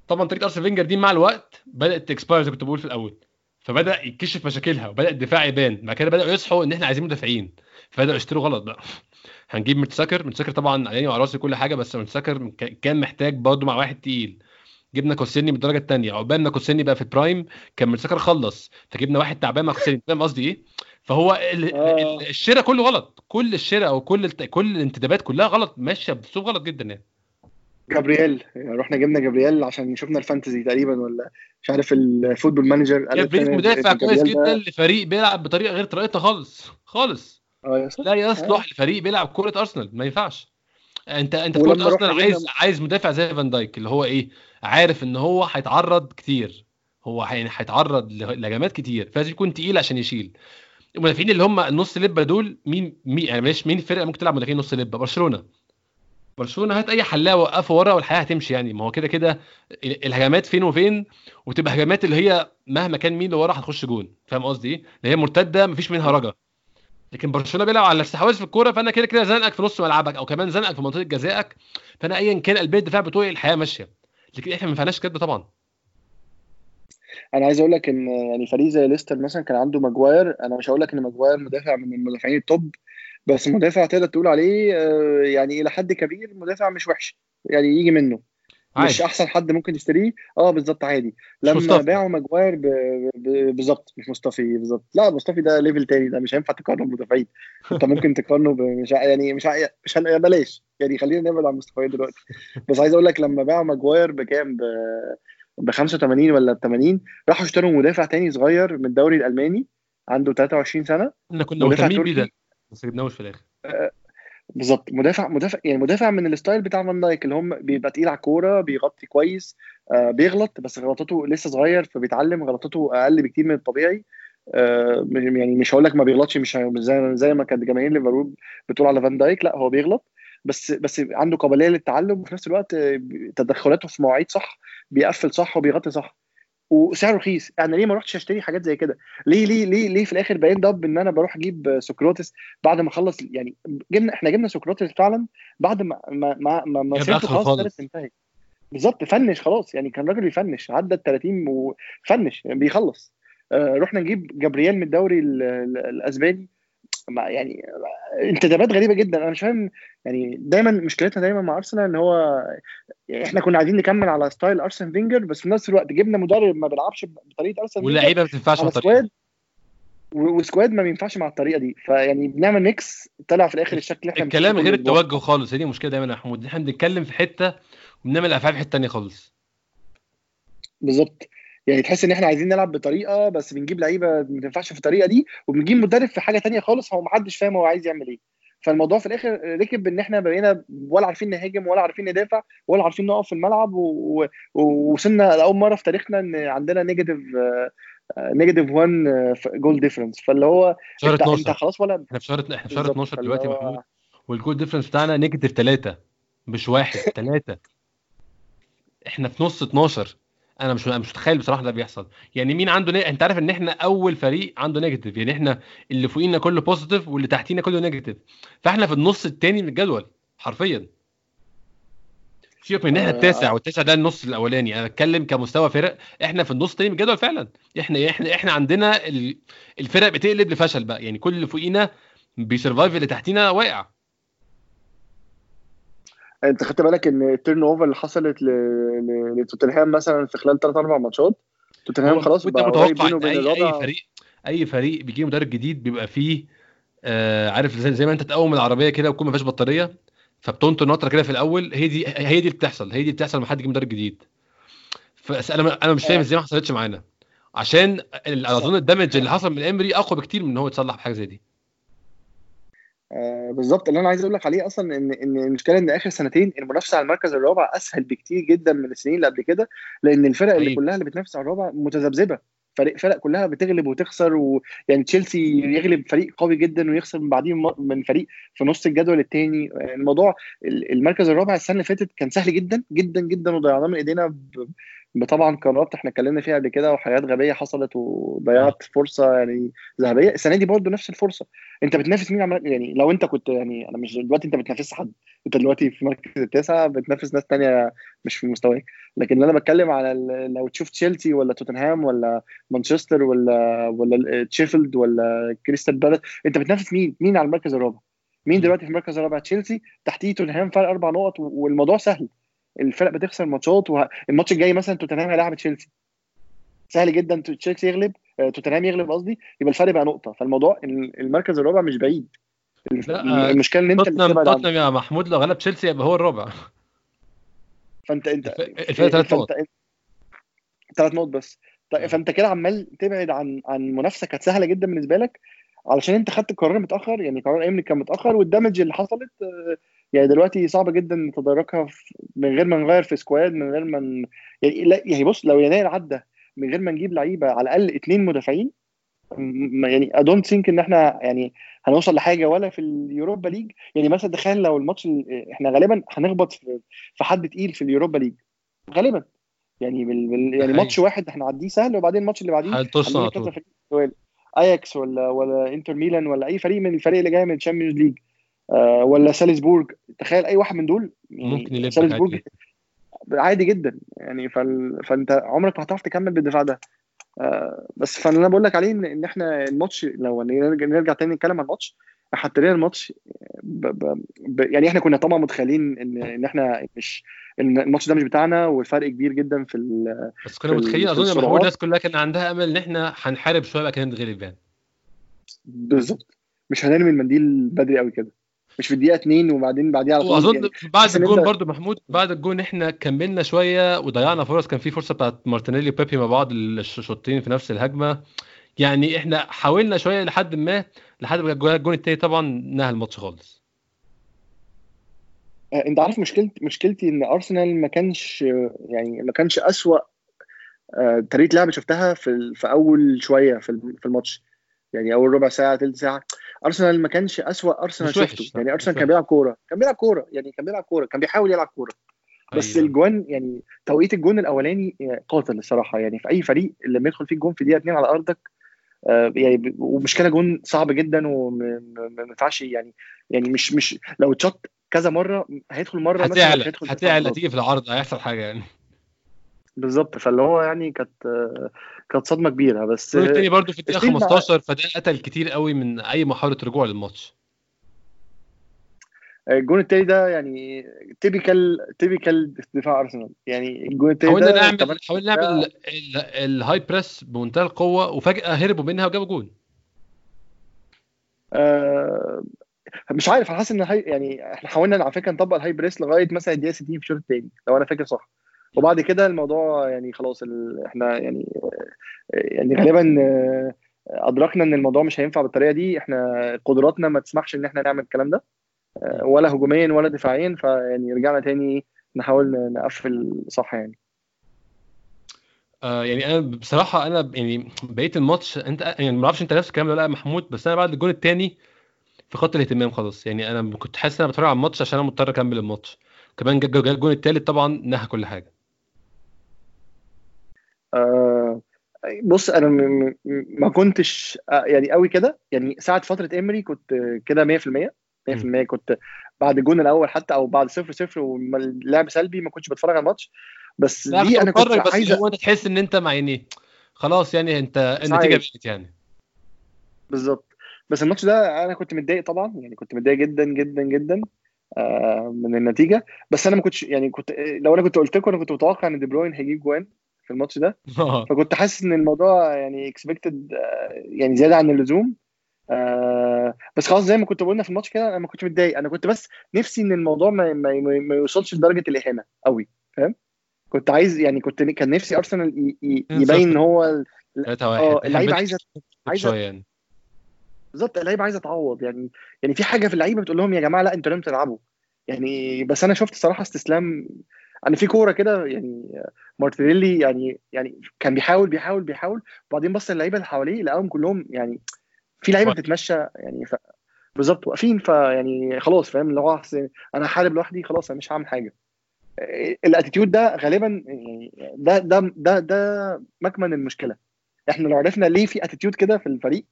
طبعا طريقة ارسنال فينجر دي مع الوقت بدأت ت expire زي ما كنت بقول في الأول. فبدأ يكشف مشاكلها وبدأ الدفاع يبان. بعد كده بدأوا يصحوا إن إحنا عايزين مدافعين. فبدأوا يشتروا غلط بقى. هنجيب مرتساكر مرتساكر طبعا عيني وعلى راسي كل حاجة بس مرتساكر ك- كان محتاج برضه مع واحد تقيل. جبنا كوسيني من الدرجة الثانية عقبال ما كوسيني بقى في ال prime كان مرتساكر خلص. فجبنا واحد تعبان مع كوسيني فاهم قصدي إيه؟ فهو آه. ال- الشراء كله غلط. كل الشراء أو كل كل الانتدابات كلها غلط. ماشية بأسلوب غلط جدا يعني. جابرييل. رحنا جبنا جابرييل عشان شفنا ال fantasy تقريبا ولا مش عارف Football Manager. لنا مدافع كويس جابرييل جدا لفريق بيلعب بطريقة غير طريقتها خالص خالص. صح لا يصلح لفريق بيلعب كوره أرسنال ما ينفعش. أنت أنت كوره أرسنال عايز جبنا- عايز مدافع زي فان دايك اللي هو إيه؟ عارف إن هو هيتعرض كتير. هو يعني هيتعرض لهجمات كتير فلازم يكون تقيل عشان يشيل. المدافعين اللي هم النص لبة دول مين مين يعني مين الفرقة ممكن تلعب مدافعين نص لبة؟ برشلونة. برشلونة هات أي حلاوة وقفة ورا والحياة هتمشي يعني. ما هو كده كده ال- الهجمات فين وفين وتبقى هجمات اللي هي مهما كان مين اللي ورا هتخش جون. فاهم قصدي إيه؟ اللي هي مرتدة مفيش منها رجا. لكن برشلونة بيلعب على الاستحواذ في الكورة فأنا كده كده زنقك في نص ملعبك أو كمان زنقك في منطقة جزائك فأنا ايا كان قلبي الدفاع بتوعي الحياة ماشية. لكن إحنا ما ينفعناش كده طبعا. أنا عايز أقول لك إن يعني فريق زي ليستر مثلا كان عنده ماجواير. أنا مش هقول لك إن ماجواير مدافع من المدافعين ال top بس مدافع تقدر تقول عليه آه، يعني إلى حد كبير مدافع مش وحش يعني يجي منه. عادي. مش أحسن حد ممكن تشتريه؟ آه بالظبط عادي. لما. باعوا ماجواير ب... ب... بالظبط مش مصطفي بالظبط. لا مصطفي ده level تاني ده مش هينفع تقارنه بمدافعين أنت ممكن تقارنه ب... مش ع- يعني مش ع... مش هن... بلاش. يعني خلينا نبعد عن مصطفى دلوقتي. بس عايز أقول لك لما باعوا ماجواير بكام؟ ب ب 85 ولا ب 80 راحوا اشتروا مدافع تاني صغير من الدوري الألماني عنده 23 سنة. إحنا كنا مهتمين بيه ده. بس جبناهوش في الآخر. بالظبط. مدافع مدافع يعني مدافع من ال style بتاع فان دايك اللي هم بيبقى تقيل على الكورة بيغطي كويس آه بيغلط بس غلطاته لسه صغير فبيتعلم غلطاته أقل بكتير من الطبيعي. آه يعني مش هقول لك ما بيغلطش مش زي زي ما كانت جماهير ليفربول بتقول على فان دايك لا هو بيغلط بس بس عنده قابلية للتعلم وفي نفس الوقت تدخلاته في مواعيد صح بيقفل صح وبيغطي صح. وسعره رخيص. أنا ليه ما رحتش أشتري حاجات زي كده؟ ليه ليه ليه ليه في الآخر باين ضب إن أنا بروح أجيب سقراطس بعد ما خلص؟ يعني جبنا إحنا جبنا سقراطس فعلا بعد ما ما ما ما, ما خلاص انتهت بالظبط finish خلاص. يعني كان راجل بيفنش عدى ال 30 وفنش يعني بيخلص. آه رحنا نجيب جابرييل من الدوري الأسباني. يعني انتدابات غريبة جدا. أنا مش فاهم يعني دايما مشكلتنا دايما مع أرسنال إن هو يعني إحنا كنا عايزين نكمل على style أرسن فينجر بس في نفس الوقت جبنا مدرب ما بيلعبش بطريقة أرسن واللعيبة ما بتنفعش مع الطريقة و squad ما بينفعش مع الطريقة دي. فيعني بنعمل mix طلع في الآخر الشكل اللي إحنا الكلام غير التوجه خالص. هي دي المشكلة دايما يا محمود إحنا بنتكلم في حتة وبنعمل افعال في حتة ثانية خالص. بالظبط. يعني تحس إن إحنا عايزين نلعب بطريقة بس بنجيب لعيبة ما تنفعش في الطريقة دي وبنجيب مدرب في حاجة تانية خالص هو ما حدش فاهم هو عايز يعمل إيه. فالموضوع في الآخر ركب إن إحنا بقينا ولا عارفين نهاجم ولا عارفين ندافع ولا عارفين نقف في الملعب ووصلنا لأول مرة في تاريخنا إن عندنا negative negative 1 goal difference فاللي هو شهر انت, 12 انت خلاص ولا؟ إحنا في شهر إحنا في شهر 12 دلوقتي محمود وال goal difference بتاعنا negative 3 مش واحد 3 إحنا في نص 12 أنا مش مش متخيل بصراحة ده بيحصل. يعني مين عنده ني... انت عارف ان إحنا اول فريق عنده negative يعني إحنا اللي فوقينا كله positive واللي تحتينا كله negative. فاحنا في النص الثاني من الجدول حرفيا. سيبك من ان إحنا التاسع والتاسع ده النص الاولاني. أنا بتكلم كمستوى فرق إحنا في النص الثاني من الجدول فعلا. إحنا إحنا إحنا عندنا الفرق بتقلب لفشل بقى. يعني كل اللي فوقينا بي survive اللي تحتينا واقع. انت خدت بالك ان ال turnover اللي حصلت لتوتنهام مثلا في خلال ثلاث أربع ماتشات؟ توتنهام خلاص بقى بينه وبين أي, أي فريق أي فريق بيجي مدرب جديد بيبقى فيه آه عارف زي, زي ما انت تقوم العربية كده وتكون ما فيهاش بطارية فبتنطر نطره كده في الأول هي دي هي دي اللي بتحصل هي دي اللي بتحصل لما حد يجي مدرب جديد. فانا أنا مش فاهم إزاي ما حصلتش معانا. عشان اظن الدمج اللي حصل من إمري أقوى بكتير من إن هو يتصلح بحاجة زي دي. آه بالظبط. اللي أنا عايز أقول لك عليه أصلا إن إن المشكلة إن آخر سنتين المنافسة على المركز الرابع أسهل بكتير جدا من السنين اللي قبل كده لأن الفرق اللي كلها اللي بتنافس على الرابع متذبذبة. فريق فرق كلها بتغلب وتخسر ويعني تشيلسي يغلب فريق قوي جدا ويخسر من بعديه من فريق في نص الجدول الثاني الموضوع المركز الرابع السنة اللي فاتت كان سهل جدا جدا جدا وضيعناه من إيدينا طبعا قرارات إحنا اتكلمنا فيها قبل كده وحاجات غبية حصلت وضيعت فرصة يعني ذهبية. السنة دي برضه نفس الفرصة. انت بتنافس مين عمال يعني لو انت كنت يعني أنا مش دلوقتي انت بتنافس حد. انت دلوقتي في مركز التاسع بتنافس ناس تانية مش في مستواك. لكن أنا بتكلم على لو تشوف تشيلسي ولا توتنهام ولا مانشستر ولا ولا تشيفيلد ولا كريستال بالاس انت بتنافس مين؟ مين على المركز الرابع؟ مين دلوقتي في المركز الرابع؟ تشيلسي. تحتيه توتنهام فرق أربع نقط والموضوع سهل. الفرق بتخسر ماتشات والماتش الجاي مثلا توتنهام هيلاعب تشيلسي. سهل جدا تشيلسي يغلب توتنهام يغلب قصدي يبقى الفرق بقى نقطة. فالموضوع المركز الرابع مش بعيد. لا المشكلة إن أنت اللي توتنهام يا محمود لو غلب تشيلسي يبقى هو الرابع. فانت انت الفرق ثلاث نقط. ثلاث نقط بس. فأنت كده عمال تبعد عن عن منافسة كانت سهلة جدا بالنسبة لك علشان أنت خدت القرار متأخر يعني قرار ايمن كان متأخر والدمج اللي حصلت يعني دلوقتي صعب جدا نتداركها من غير ما نغير في سكواد من غير ما ن... يعني لا يعني بص لو يناير عدى من غير ما نجيب لعيبة على الأقل اثنين مدافعين يعني I don't think إن إحنا يعني هنوصل لحاجة ولا في ال Europa League. يعني مثلا تخيل لو الماتش إحنا غالبا هنخبط في, حد تقيل في ال Europa League. غالبا. يعني بال... بال... يعني ماتش واحد إحنا عديه سهل وبعدين الماتش اللي بعديه هنطص اياكس ولا ولا انتر ميلان ولا أي فريق من الفريق اللي جاي من ال Champions League آه ولا سالزبورج. تخيل أي واحد من دول ممكن يلعب سالزبورج عادي جدا. يعني فال... فأنت عمرك ما هتعرف تكمل بالدفاع ده. آه بس فاللي أنا بقول لك عليه ان, إحنا الماتش لو نرجع, تاني نتكلم عن الماتش ابتدينا الماتش ب... ب... ب... يعني إحنا كنا طبعا متخيلين ان إن إحنا مش إن الماتش ده مش بتاعنا والفرق كبير جدا في ال... بس كنا متخيلين أظن محمود الناس كلها كان عندها أمل إن إحنا هنحارب شوية بقى كده نتغلب يعني. بالظبط. مش هنرمي المنديل بدري قوي كده. مش في الدقيقة 2 وبعدين بعديها على طول وأظن يعني. بعد الجون برضو محمود بعد الجون إحنا كملنا شوية وضيعنا فرص. كان في فرصة بتاعت مارتينيلي وبيبي مع بعض الشوطين في نفس الهجمة. يعني إحنا حاولنا شوية لحد ما لحد ما الجون التاني طبعا نهى الماتش خالص. آه، انت عارف مشكلتي مشكلتي إن أرسنال ما كانش يعني ما كانش أسوأ آه، طريقة لعب شفتها في في أول شوية في في الماتش. يعني أول ربع ساعة ثلث ساعة. أرسنال ما كانش أسوأ أرسنال شفته. يعني أرسنال كان بيلعب كورة كان بيلعب كورة يعني كان بيلعب كورة كان بيحاول يلعب كورة. بس أيوة. الجوان يعني توقيت الجون الأولاني قاتل الصراحة. يعني في أي فريق لما يدخل فيه الجون في دقيقة اثنين على أرضك آه، يعني ومشكلة جون صعب جدا وما ينفعش يعني يعني مش مش لو اتشط كذا مرة هيدخل مرة هتعلى هتعلى تيجي في العرض هيحصل حاجة يعني. بالظبط. فاللي هو يعني كانت كانت صدمة كبيرة. بس الثاني برضه في الدقيقة 15 فده قتل كتير قوي من أي محاولة رجوع للماتش. الجون التاني ده يعني typical typical دفاع أرسنال. يعني الجون التاني حاولنا نعمل حاولنا نعمل ال high press بمنتهى القوة وفجأة هربوا منها وجابوا جون. آه مش عارف أنا حاسس إن high يعني إحنا حاولنا على فكرة نطبق ال high press لغاية مثلا الدقيقة 60 في الشوط الثاني لو أنا فاكر صح. وبعد كده الموضوع يعني خلاص إحنا يعني يعني غالبا آه، أدركنا إن الموضوع مش هينفع بالطريقة دي. إحنا قدراتنا ما تسمحش إن إحنا نعمل الكلام ده آه، ولا هجوميا ولا دفاعيا. فيعني رجعنا تاني نحاول نقفل صح يعني. آه يعني أنا بصراحة أنا يعني بقيت الماتش أنت يعني ما أعرفش أنت نفس الكلام ولا لأ محمود بس أنا بعد الجول الثاني في خط الاهتمام خلاص. يعني أنا كنت حاسس إن أنا بتفرج على الماتش عشان أنا مضطر أكمل الماتش. كمان جا الجول الثالث طبعا نهى كل حاجة. بص أنا ما كنتش آه، يعني قوي كده. يعني ساعة فترة امري كنت كده 100% 100% كنت بعد الجون الأول حتى أو بعد 0 0 واللعب سلبي ما كنتش بتفرج على الماتش. بس دي أنا كنت بس عايز هو انت تحس إن أنت مع يعني خلاص يعني أنت النتيجة بقت يعني. بالظبط. بس الماتش ده أنا كنت متضايق طبعا. يعني كنت متضايق جدا جدا جدا آه من النتيجة. بس أنا ما كنتش يعني كنت لو أنا كنت قلت لكم أنا كنت متوقع إن دي بروين هيجيب جوان. في الماتش ده. فكنت حاسس إن الموضوع يعني اكسبكتد آه يعني زيادة عن اللزوم. آه بس خلاص زي ما كنت بقولنا في الماتش كده أنا ما كنتش متضايق. أنا كنت بس نفسي إن الموضوع ما, ما, ما يوصلش لدرجة الإهانة قوي فاهم؟ كنت عايز يعني كنت كان نفسي ارسنال يبين إن هو آه اللعيبه عايزه عايزه يعني. بالظبط اللعيبه عايزه تعوض يعني يعني في حاجة في اللعيبة بتقول لهم يا جماعة لا أنتوا لازم تلعبوا. يعني بس أنا شفت صراحة استسلام أنا في كورة كده يعني مارتينيلي يعني يعني كان بيحاول بيحاول بيحاول وبعدين بص اللعيبة اللي حواليه لقاهم كلهم يعني في لعيبة بتتمشى يعني ف... بالظبط واقفين فيعني خلاص فاهم اللي هو أنا حارب لوحدي خلاص أنا مش هعمل حاجة. ال attitude ده غالبا يعني ده ده ده ده مكمن المشكلة. إحنا لو عرفنا ليه في attitude كده في الفريق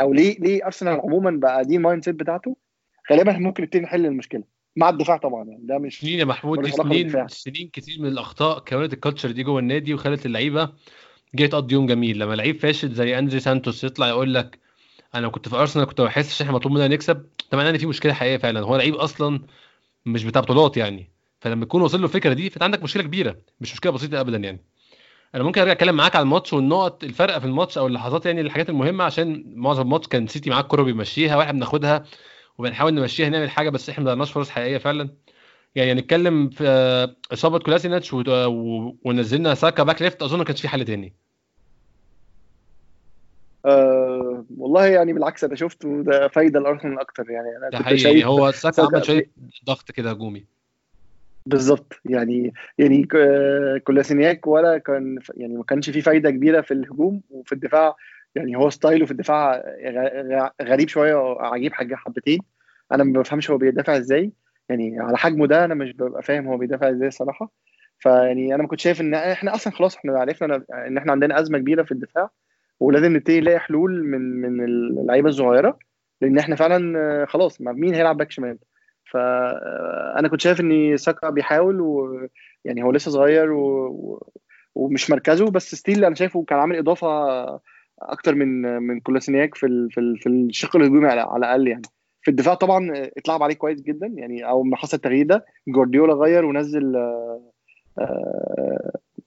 أو ليه ليه ارسنال عموما بقى دي ال mindset بتاعته غالبا ممكن نبتدي نحل المشكلة. مع الدفاع طبعا يعني ده مش سنين يا محمود دي سنين سنين كتير من الأخطاء كونت ال culture دي جوه النادي وخلت اللعيبة جاية تقضي يوم جميل. لما لعيب فاشل زي أندري سانتوس يطلع يقول لك أنا كنت في أرسنال كنت بحس إحنا مطلوب مننا نكسب طبعا إن في مشكلة حقيقية فعلا. هو لعيب أصلا مش بتاع بطولات يعني. فلما يكون وصل له الفكرة دي فأنت عندك مشكلة كبيرة مش مشكلة بسيطة ابدا يعني. أنا ممكن أرجع أتكلم معاك على الماتش والنقط الفرق في الماتش أو اللحظات يعني الحاجات المهمة عشان معظم الماتش كان سيتي معاك الكوره بيمشيها وإحنا بناخدها وبنحاول نمشيها نعمل حاجة بس إحنا ما ضيعناش فرص حقيقية فعلا. يعني نتكلم في إصابة كولاسيناك ونزلنا ساكا back left أظن ما كانش في حل تاني. أه والله يعني بالعكس أنا شفته ده فايدة لأرسنال أكتر. يعني أنا كنت شايف هو ساكا عمل شوية ضغط كده هجومي. بالظبط. يعني يعني كولاسينياك ولا كان يعني ما كانش فيه فايدة كبيرة في الهجوم وفي الدفاع. يعني هو ستايله في الدفاع غريب شوية عجيب حاجة حبتين. أنا ما بفهمش هو بيدافع إزاي. يعني على حجمه ده أنا مش ببقى فاهم هو بيدافع إزاي الصراحه فيعني أنا ما كنتش شايف إن إحنا أصلا خلاص إحنا عرفنا إن إحنا عندنا أزمة كبيرة في الدفاع ولازم نبتدي نلاقي حلول من من اللعيبة الصغيرة لأن إحنا فعلا خلاص مين هيلعب باك شمال؟ فانا كنت شايف إن ساكا بيحاول ويعني هو لسه صغير و... ومش مركزه بس still أنا شايفه كان عامل إضافة أكتر من من كولاسينياك في. في. في الشق الهجومي على الأقل يعني في الدفاع طبعا اتلعب عليه كويس جدا يعني أو ما حصل التغيير ده جوارديولا غير ونزل آه،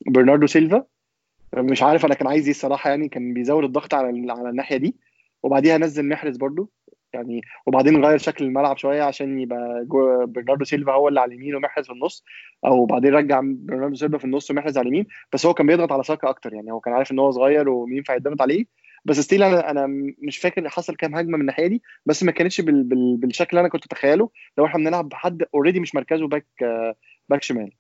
برناردو سيلفا مش عارف أنا كان عايز إيه الصراحة يعني كان بيزود الضغط على على الناحية دي وبعديها نزل محرز برده يعني وبعدين غير شكل الملعب شوية عشان يبقى برناردو سيلفا هو اللي على اليمين ومحرز في النص أو بعدين رجع برناردو سيلفا في النص ومحرز على اليمين. بس هو كان بيضغط على ساكا أكتر يعني هو كان عارف إن هو صغير ومين ينفع يضغط عليه. بس still أنا أنا مش فاكر حصل كام هجمة من الناحية دي بس ما كانتش بال بال بالشكل اللي أنا كنت أتخيله. لو إحنا بنلعب بحد already مش مركزه back back شمال.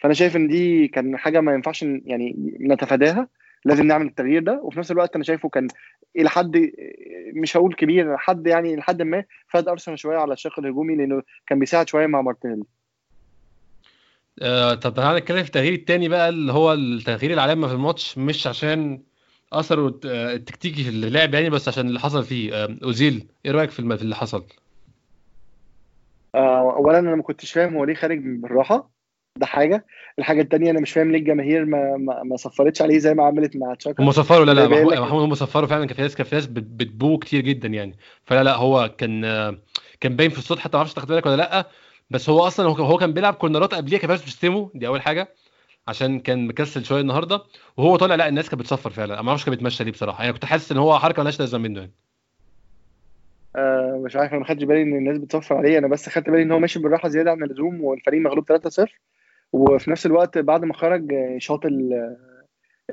فأنا شايف إن دي كان حاجة ما ينفعش يعني نتفاداها. لازم نعمل التغيير ده. وفي نفس الوقت أنا شايفه كان إلى حد مش هقول كبير حد يعني لحد ما فاد أرسنال شوية على الشق الهجومي لأنه كان بيساعد شوية مع مارتينيلي. آه طب تعالى نتكلم في التغيير الثاني بقى اللي هو التغيير العلامه في الماتش مش عشان أثره التكتيكي في اللعب يعني بس عشان اللي حصل فيه. آه أوزيل إيه رأيك في اللي حصل؟ آه اولا أنا ما كنتش فاهم هو ليه خارج بالراحة. ده حاجة. الحاجة الثانية أنا مش فاهم ليه الجماهير ما ما, ما صفرتش عليه زي ما عملت مع تشاكا. هم صفروا لا لا محمود هم صفروا فعلا كان في ناس كان في ناس بتبو كتير جدا يعني. فلا لا هو كان كان باين في الصوت حتى ما أعرفش تاخد بالك ولا لأ. بس هو أصلا هو كان بيلعب كورنرات قبليها كان بيشتمه دي أول حاجة عشان كان مكسل شوية النهارده. وهو طالع لا الناس كانت بتصفر فعلا. ما أعرفش كان بيتمشى ليه بصراحة. يعني كنت حاسس إن هو حركة مالهاش لازمة منه يعني. آه مش عارف أنا ما خدتش بالي إن الناس بتصفر عليه. أنا بس خدت بالي إن هو ماشي بالراحة زيادة عن اللزوم والفريق مغلوب 3-0 وفي نفس الوقت بعد ما خرج شاط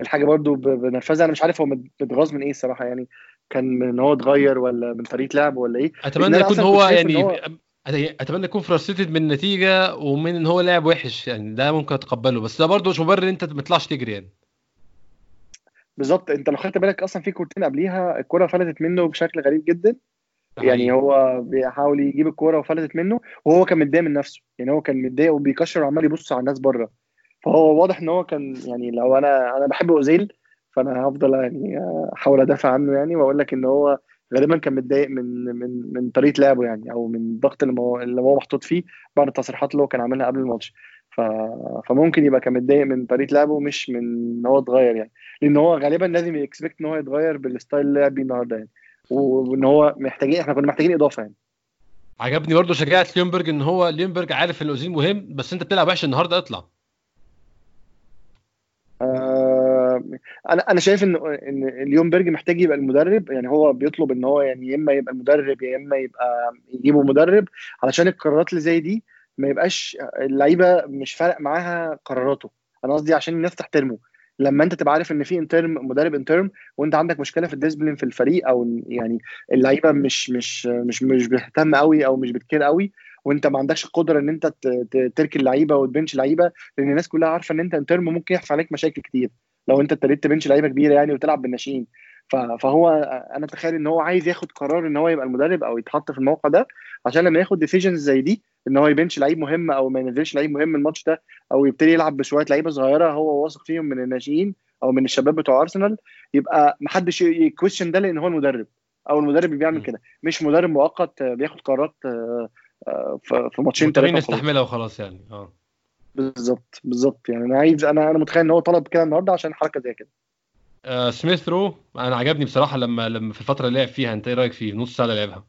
الحاجة برضو بنرفزة. أنا مش عارف هو متغاظ من إيه الصراحة يعني. كان من هو اتغير ولا من طريقة لعب ولا إيه؟ أتمنى يكون هو يعني هو... أتمنى يكون frustrated من النتيجة ومن إن هو لاعب وحش يعني. ده ممكن أتقبله. بس ده برضه مش مبرر إن أنت ما تطلعش تجري يعني. بالظبط. أنت لو خدت بالك أصلا في كورتين قبليها الكرة فلتت منه بشكل غريب جدا. يعني هو بيحاول يجيب الكورة وفلتت منه وهو كان متضايق من نفسه. يعني هو كان متضايق وبيكشر وعمال يبص على الناس بره. فهو واضح إن هو كان يعني لو أنا أنا بحب أوزيل فأنا هفضل يعني أحاول أدافع عنه يعني وأقول لك إن هو غالبا كان متضايق من من من طريقة لعبه يعني أو من الضغط اللي هو اللي هو محطوط فيه بعد التصريحات اللي هو كان عاملها قبل الماتش. ف... فممكن يبقى كان متضايق من طريقة لعبه مش من إن هو اتغير يعني. لأن هو غالبا لازم ي expect إن هو يتغير بال style اللي لعب بيه النهارده يعني. وان هو محتاجين إحنا كنا محتاجين اضافة يعني. عجبني برضه شجاعة ليونبرج إن هو ليونبرج عارف إن الاوزيل مهم بس أنت بتلعب وحش النهارده اطلع. آه أنا أنا شايف إن إن ليونبرج محتاج يبقى المدرب يعني هو بيطلب إن هو يعني يا إما يبقى المدرب يا إما يبقى يجيبوا مدرب علشان القرارات اللي زي دي ما يبقاش اللعيبة مش فارق معاها قراراته. أنا قصدي عشان الناس تحترمه. لما انت تبقى عارف ان في interim مدرب interim وانت عندك مشكلة في ال discipline في الفريق أو يعني اللعيبة مش مش مش مش بتهتم قوي أو مش بت care قوي وانت ما عندكش القدرة إن انت تركن اللعيبه وت bench لعيبة لأن الناس كلها عارفة إن انت interim ممكن يحصل عليك مشاكل كتير. لو انت ابتديت ت bench لعيبة كبيرة يعني وتلعب بالناشئين. فهو أنا أتخيل إن هو عايز ياخد قرار إن هو يبقى المدرب أو يتحط في الموقع ده عشان لما ياخد decisions زي دي إن هو ي bench لعيب مهم أو ما ينزلش لعيب مهم الماتش ده أو يبتدي يلعب بشوية لعيبة صغيرة هو واثق فيهم من الناشئين أو من الشباب بتوع ارسنال يبقى محدش ي question ده لأن هو المدرب أو المدرب اللي بيعمل كده مش مدرب مؤقت بياخد قرارات في ماتشين ثلاثة يستحملها وخلاص يعني آه. بالظبط بالظبط يعني أنا عايز أنا أنا متخيل إن هو طلب كده النهارده عشان حركة زي كده. آه سميث رو أنا عجبني بصراحة لما لما في الفترة اللي لعب فيها أنت إيه رأيك فيه؟ نص ساعه لعبها.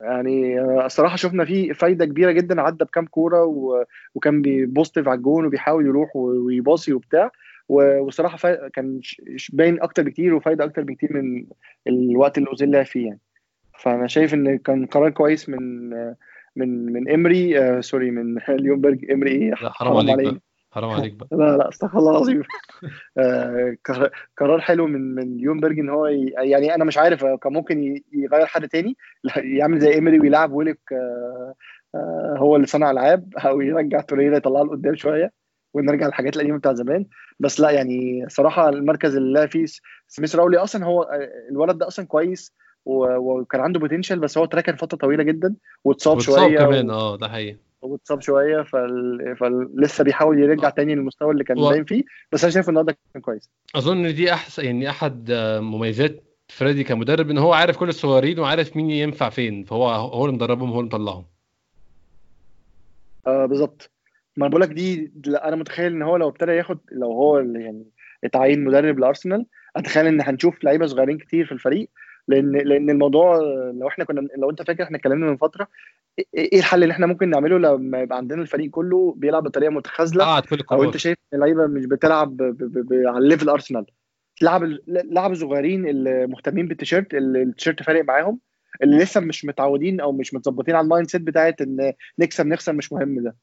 يعني الصراحة شفنا فيه فايدة كبيرة جدا عدى بكام كورة و... وكان positive على الجون وبيحاول يروح ويباصي وبتاع. وصراحة فا... كان باين أكتر بكتير وفايدة أكتر بكتير من الوقت اللي أوزيل لعب فيه يعني. فأنا شايف إن كان قرار كويس من من من إمري آه سوري من ليونبرج إمري. إيه حرام عليك. حرام عليك بقى. لا لا استغفر الله العظيم. آه قرار حلو من من ليونبرج إن هو يعني أنا مش عارف كان ممكن يغير حد تاني؟ يعمل زي امري ويلعب ويلك آه آه هو اللي صنع العاب أو يرجع توريرا يطلعه لقدام شوية ونرجع للحاجات القديمة بتاع زمان. بس لا يعني صراحة المركز اللي لعب فيه سميث رو أصلا هو الولد ده أصلا كويس وكان عنده potential بس هو اتركن فترة طويلة جدا واتصاب شوية كمان آه ده حقيقي. واتصاب شوية فل... فلسه بيحاول يرجع تاني للمستوى اللي كان و... باين فيه بس أنا شايف النهارده كان كويس. أظن دي احسن يعني أحد مميزات فريدي كمدرب إن هو عارف كل الصغيرين وعارف مين ينفع فين فهو هو اللي مدربهم هو اللي مطلعهم. آه بالظبط. ما أنا بقول لك دي أنا متخيل إن هو لو ابتدى ياخد لو هو يعني اتعين مدرب لأرسنال أتخيل إن هنشوف لعيبة صغيرين كتير في الفريق لأن لأن الموضوع لو إحنا كنا لو انت فاكر إحنا اتكلمنا من فترة إيه الحل اللي إحنا ممكن نعمله لما يبقى عندنا الفريق كله بيلعب بطريقة متخاذلة؟ كل أو انت شايف إن اللعيبة مش بتلعب ب ب ب على level ارسنال تلعب لعب الصغيرين اللي مهتمين بالتيشيرت اللي التيشيرت فارق معاهم اللي لسه مش متعودين أو مش متظبطين على ال mindset بتاعت إن نكسب نخسر مش مهم ده.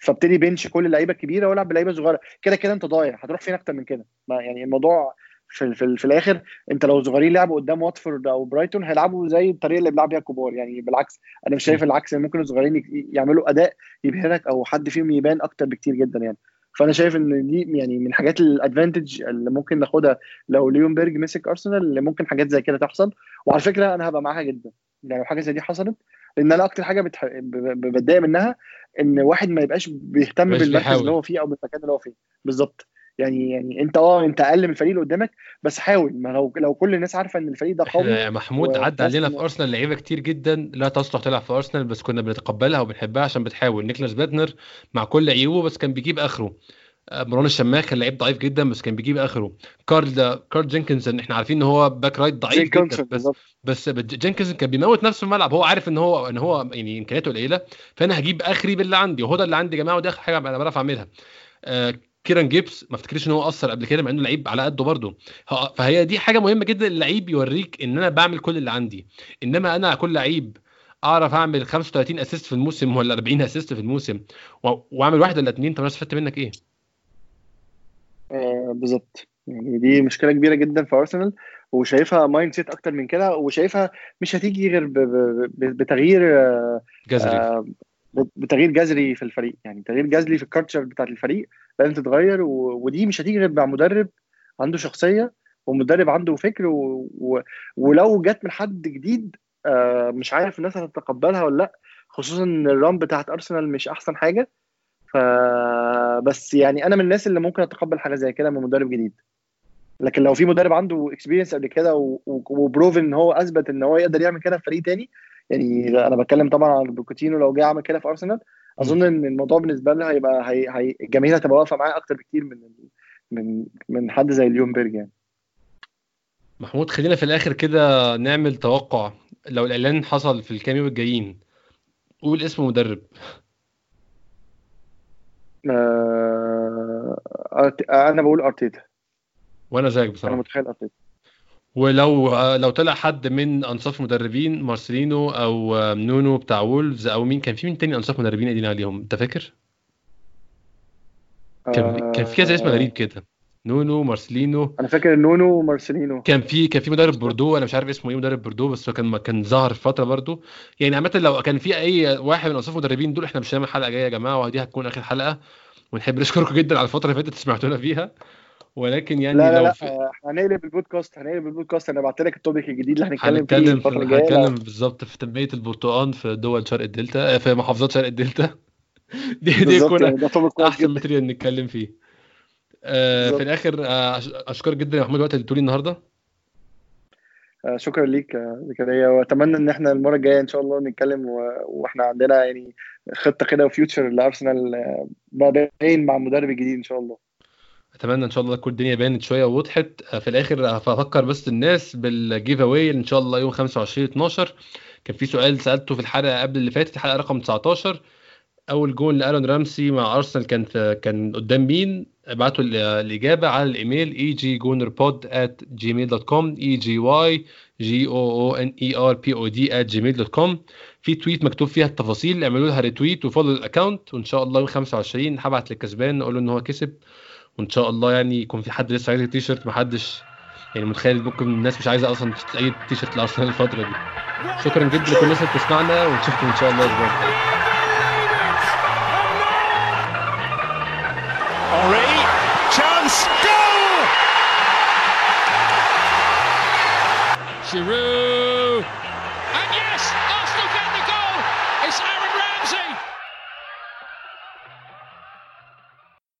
فابتدي bench كل اللعيبة الكبيرة والعب بلعيبة صغيرة. كده كده أنت ضايع هتروح فين أكتر من كده؟ يعني الموضوع في, في, في الآخر انت لو صغيرين لعبوا قدام واتفورد أو برايتون هيلعبوا زي الطريقة اللي بيلعب بيها الكبار يعني بالعكس أنا مش شايف العكس ممكن الصغيرين يعملوا أداء يبهرك أو حد فيهم يبان أكتر بكتير جدا يعني. فأنا شايف إن دي يعني من حاجات ال advantage اللي ممكن ناخدها لو ليونبيرج مسك أرسنال اللي ممكن حاجات زي كده تحصل. وعلى فكرة أنا هبقى معاها جدا. يعني لو حاجة زي دي حصلت لأن أنا أكتر حاجة بتح... بتضايق منها إن واحد ما يبقاش بيهتم بالمركز اللي هو فيه أو بالمكان اللي هو فيه. بالظبط. يعني يعني انت آه انت أقل من الفريق اللي قدامك بس حاول. ما لو لو كل الناس عارفة إن الفريق ده قوي يا محمود عدى علينا في أرسنال لعيبة كتير جدا لا تصلح تلعب في أرسنال بس كنا بنتقبلها وبنحبها عشان بتحاول. نيكلاس بنتنر مع كل عيوبه بس كان بيجيب آخره. مروان الشماخ كان لعيب ضعيف جدا بس كان بيجيب آخره. كارل ده كارل جينكنسون إحنا عارفين إن هو back right ضعيف جدا بس بس جينكنسون كان بيموت نفسه في الملعب. هو عارف إن هو إن هو يعني إمكانياته قليلة فأنا هجيب آخري باللي عندي وهو ده اللي عندي يا جماعة ودي آخر حاجة أنا بعرف اعملها آه كيران جيبس ما افتكرش إن هو أثر قبل كده مع إنه لعيب على قده برضه. فهي دي حاجة مهمة جدا اللعيب يوريك إن أنا بعمل كل اللي عندي. إنما أنا كل لعيب أعرف أعمل 35 assist في الموسم ولا 40 assist في الموسم وأعمل واحد ولا اثنين طب أنا استفدت منك إيه؟ آه بالظبط. يعني دي مشكلة كبيرة جدا في أرسنال وشايفها mindset أكتر من كده وشايفها مش هتيجي غير بتغيير جذري. آه بتغيير جذري في الفريق. يعني تغيير جذري في ال culture بتاعت الفريق لازم تتغير و... ودي مش هتيجي غير مع مدرب عنده شخصية ومدرب عنده فكر و... و... ولو جت من حد جديد آه مش عارف الناس هتتقبلها ولا لأ. خصوصا إن الرام بتاعت أرسنال مش أحسن حاجة. فبس يعني أنا من الناس اللي ممكن أتقبل حاجة زي كده من مدرب جديد. لكن لو في مدرب عنده experience قبل كده و proof إن هو أثبت إن هو يقدر يعمل كده في فريق تاني يعني أنا بتكلم طبعا عن بوكيتينو لو جه عمل كده في أرسنال. أظن إن الموضوع بالنسبة له هيبقى هي... هي... الجماهير هتبقى واقفة معاه أكتر بكتير من من من حد زي ليونبيرج يعني. محمود خلينا في الآخر كده نعمل توقع. لو الإعلان حصل في الكام يوم الجايين قول اسم مدرب. آه... أنا بقول أرتيتا. وأنا زيك بصراحة. أنا متخيل أرتيتا. ولو لو طلع حد من أنصاف مدربين مارسيلينو أو نونو بتاع وولفز أو مين كان في مين تاني أنصاف مدربين قايلين عليهم؟ أنت فاكر؟ كان كان في كذا اسم غريب كده. نونو مارسيلينو. أنا فاكر نونو ومارسيلينو. كان في كان في مدرب بوردو أنا مش عارف اسمه إيه مدرب بوردو بس هو كان كان ظهر فترة برضو يعني عامة لو كان في أي واحد من أنصاف المدربين دول إحنا مش هنعمل حلقة جاية يا جماعة ودي هتكون آخر حلقة. ونحب نشكركم جدا على الفترة اللي فاتت سمعتونا فيها. ولكن يعني لا لا لو لا في... هنقلب البودكاست هنقلب البودكاست. أنا بعت لك ال topic الجديد اللي هنتكلم فيه الفترة الجاية. هنتكلم بالظبط في تنميه البرتقال في دول شرق الدلتا في محافظات شرق الدلتا. دي دي يكون يعني أحسن جدا. material نتكلم فيه. آه في الآخر آه أشكرك جدا يا محمود الوقت اللي اديتولي النهارده. آه، شكرا ليك يا زكريا وأتمنى إن إحنا المرة الجاية إن شاء الله نتكلم و- وإحنا عندنا يعني خطة كده و future لأرسنال آه، باين مع المدرب الجديد إن شاء الله. أتمنى إن شاء الله تكون الدنيا بانت شوية ووضحت. آه، في الآخر هفكر بس الناس بال giveaway إن شاء الله يوم 25 12 كان في سؤال سألته في الحلقة قبل اللي فاتت الحلقة رقم 19 أول جول لارون رامسي مع أرسنال كان في كان قدام مين؟ ابعتوا ال- الإجابة على الإيميل اي جي جونر بود at gmail دوت كوم اي جي واي جي أو أو ان اي ار بي أو دي at gmail دوت كوم في تويت مكتوب فيها التفاصيل اعملوا لها ريتويت وفولو الاكونت وإن شاء الله يوم 25 هبعت للكسبان أقول له إن هو كسب. وإن شاء الله يعني يكون في حد لسه عايز التيشيرت محدش يعني متخيل ممكن الناس مش عايزة أصلا أي تيشيرت لارسنال الفترة دي. شكرا جدا لكل الناس اللي بتسمعنا ونشوفكم إن شاء الله الأسبوع الجاي! Giroud.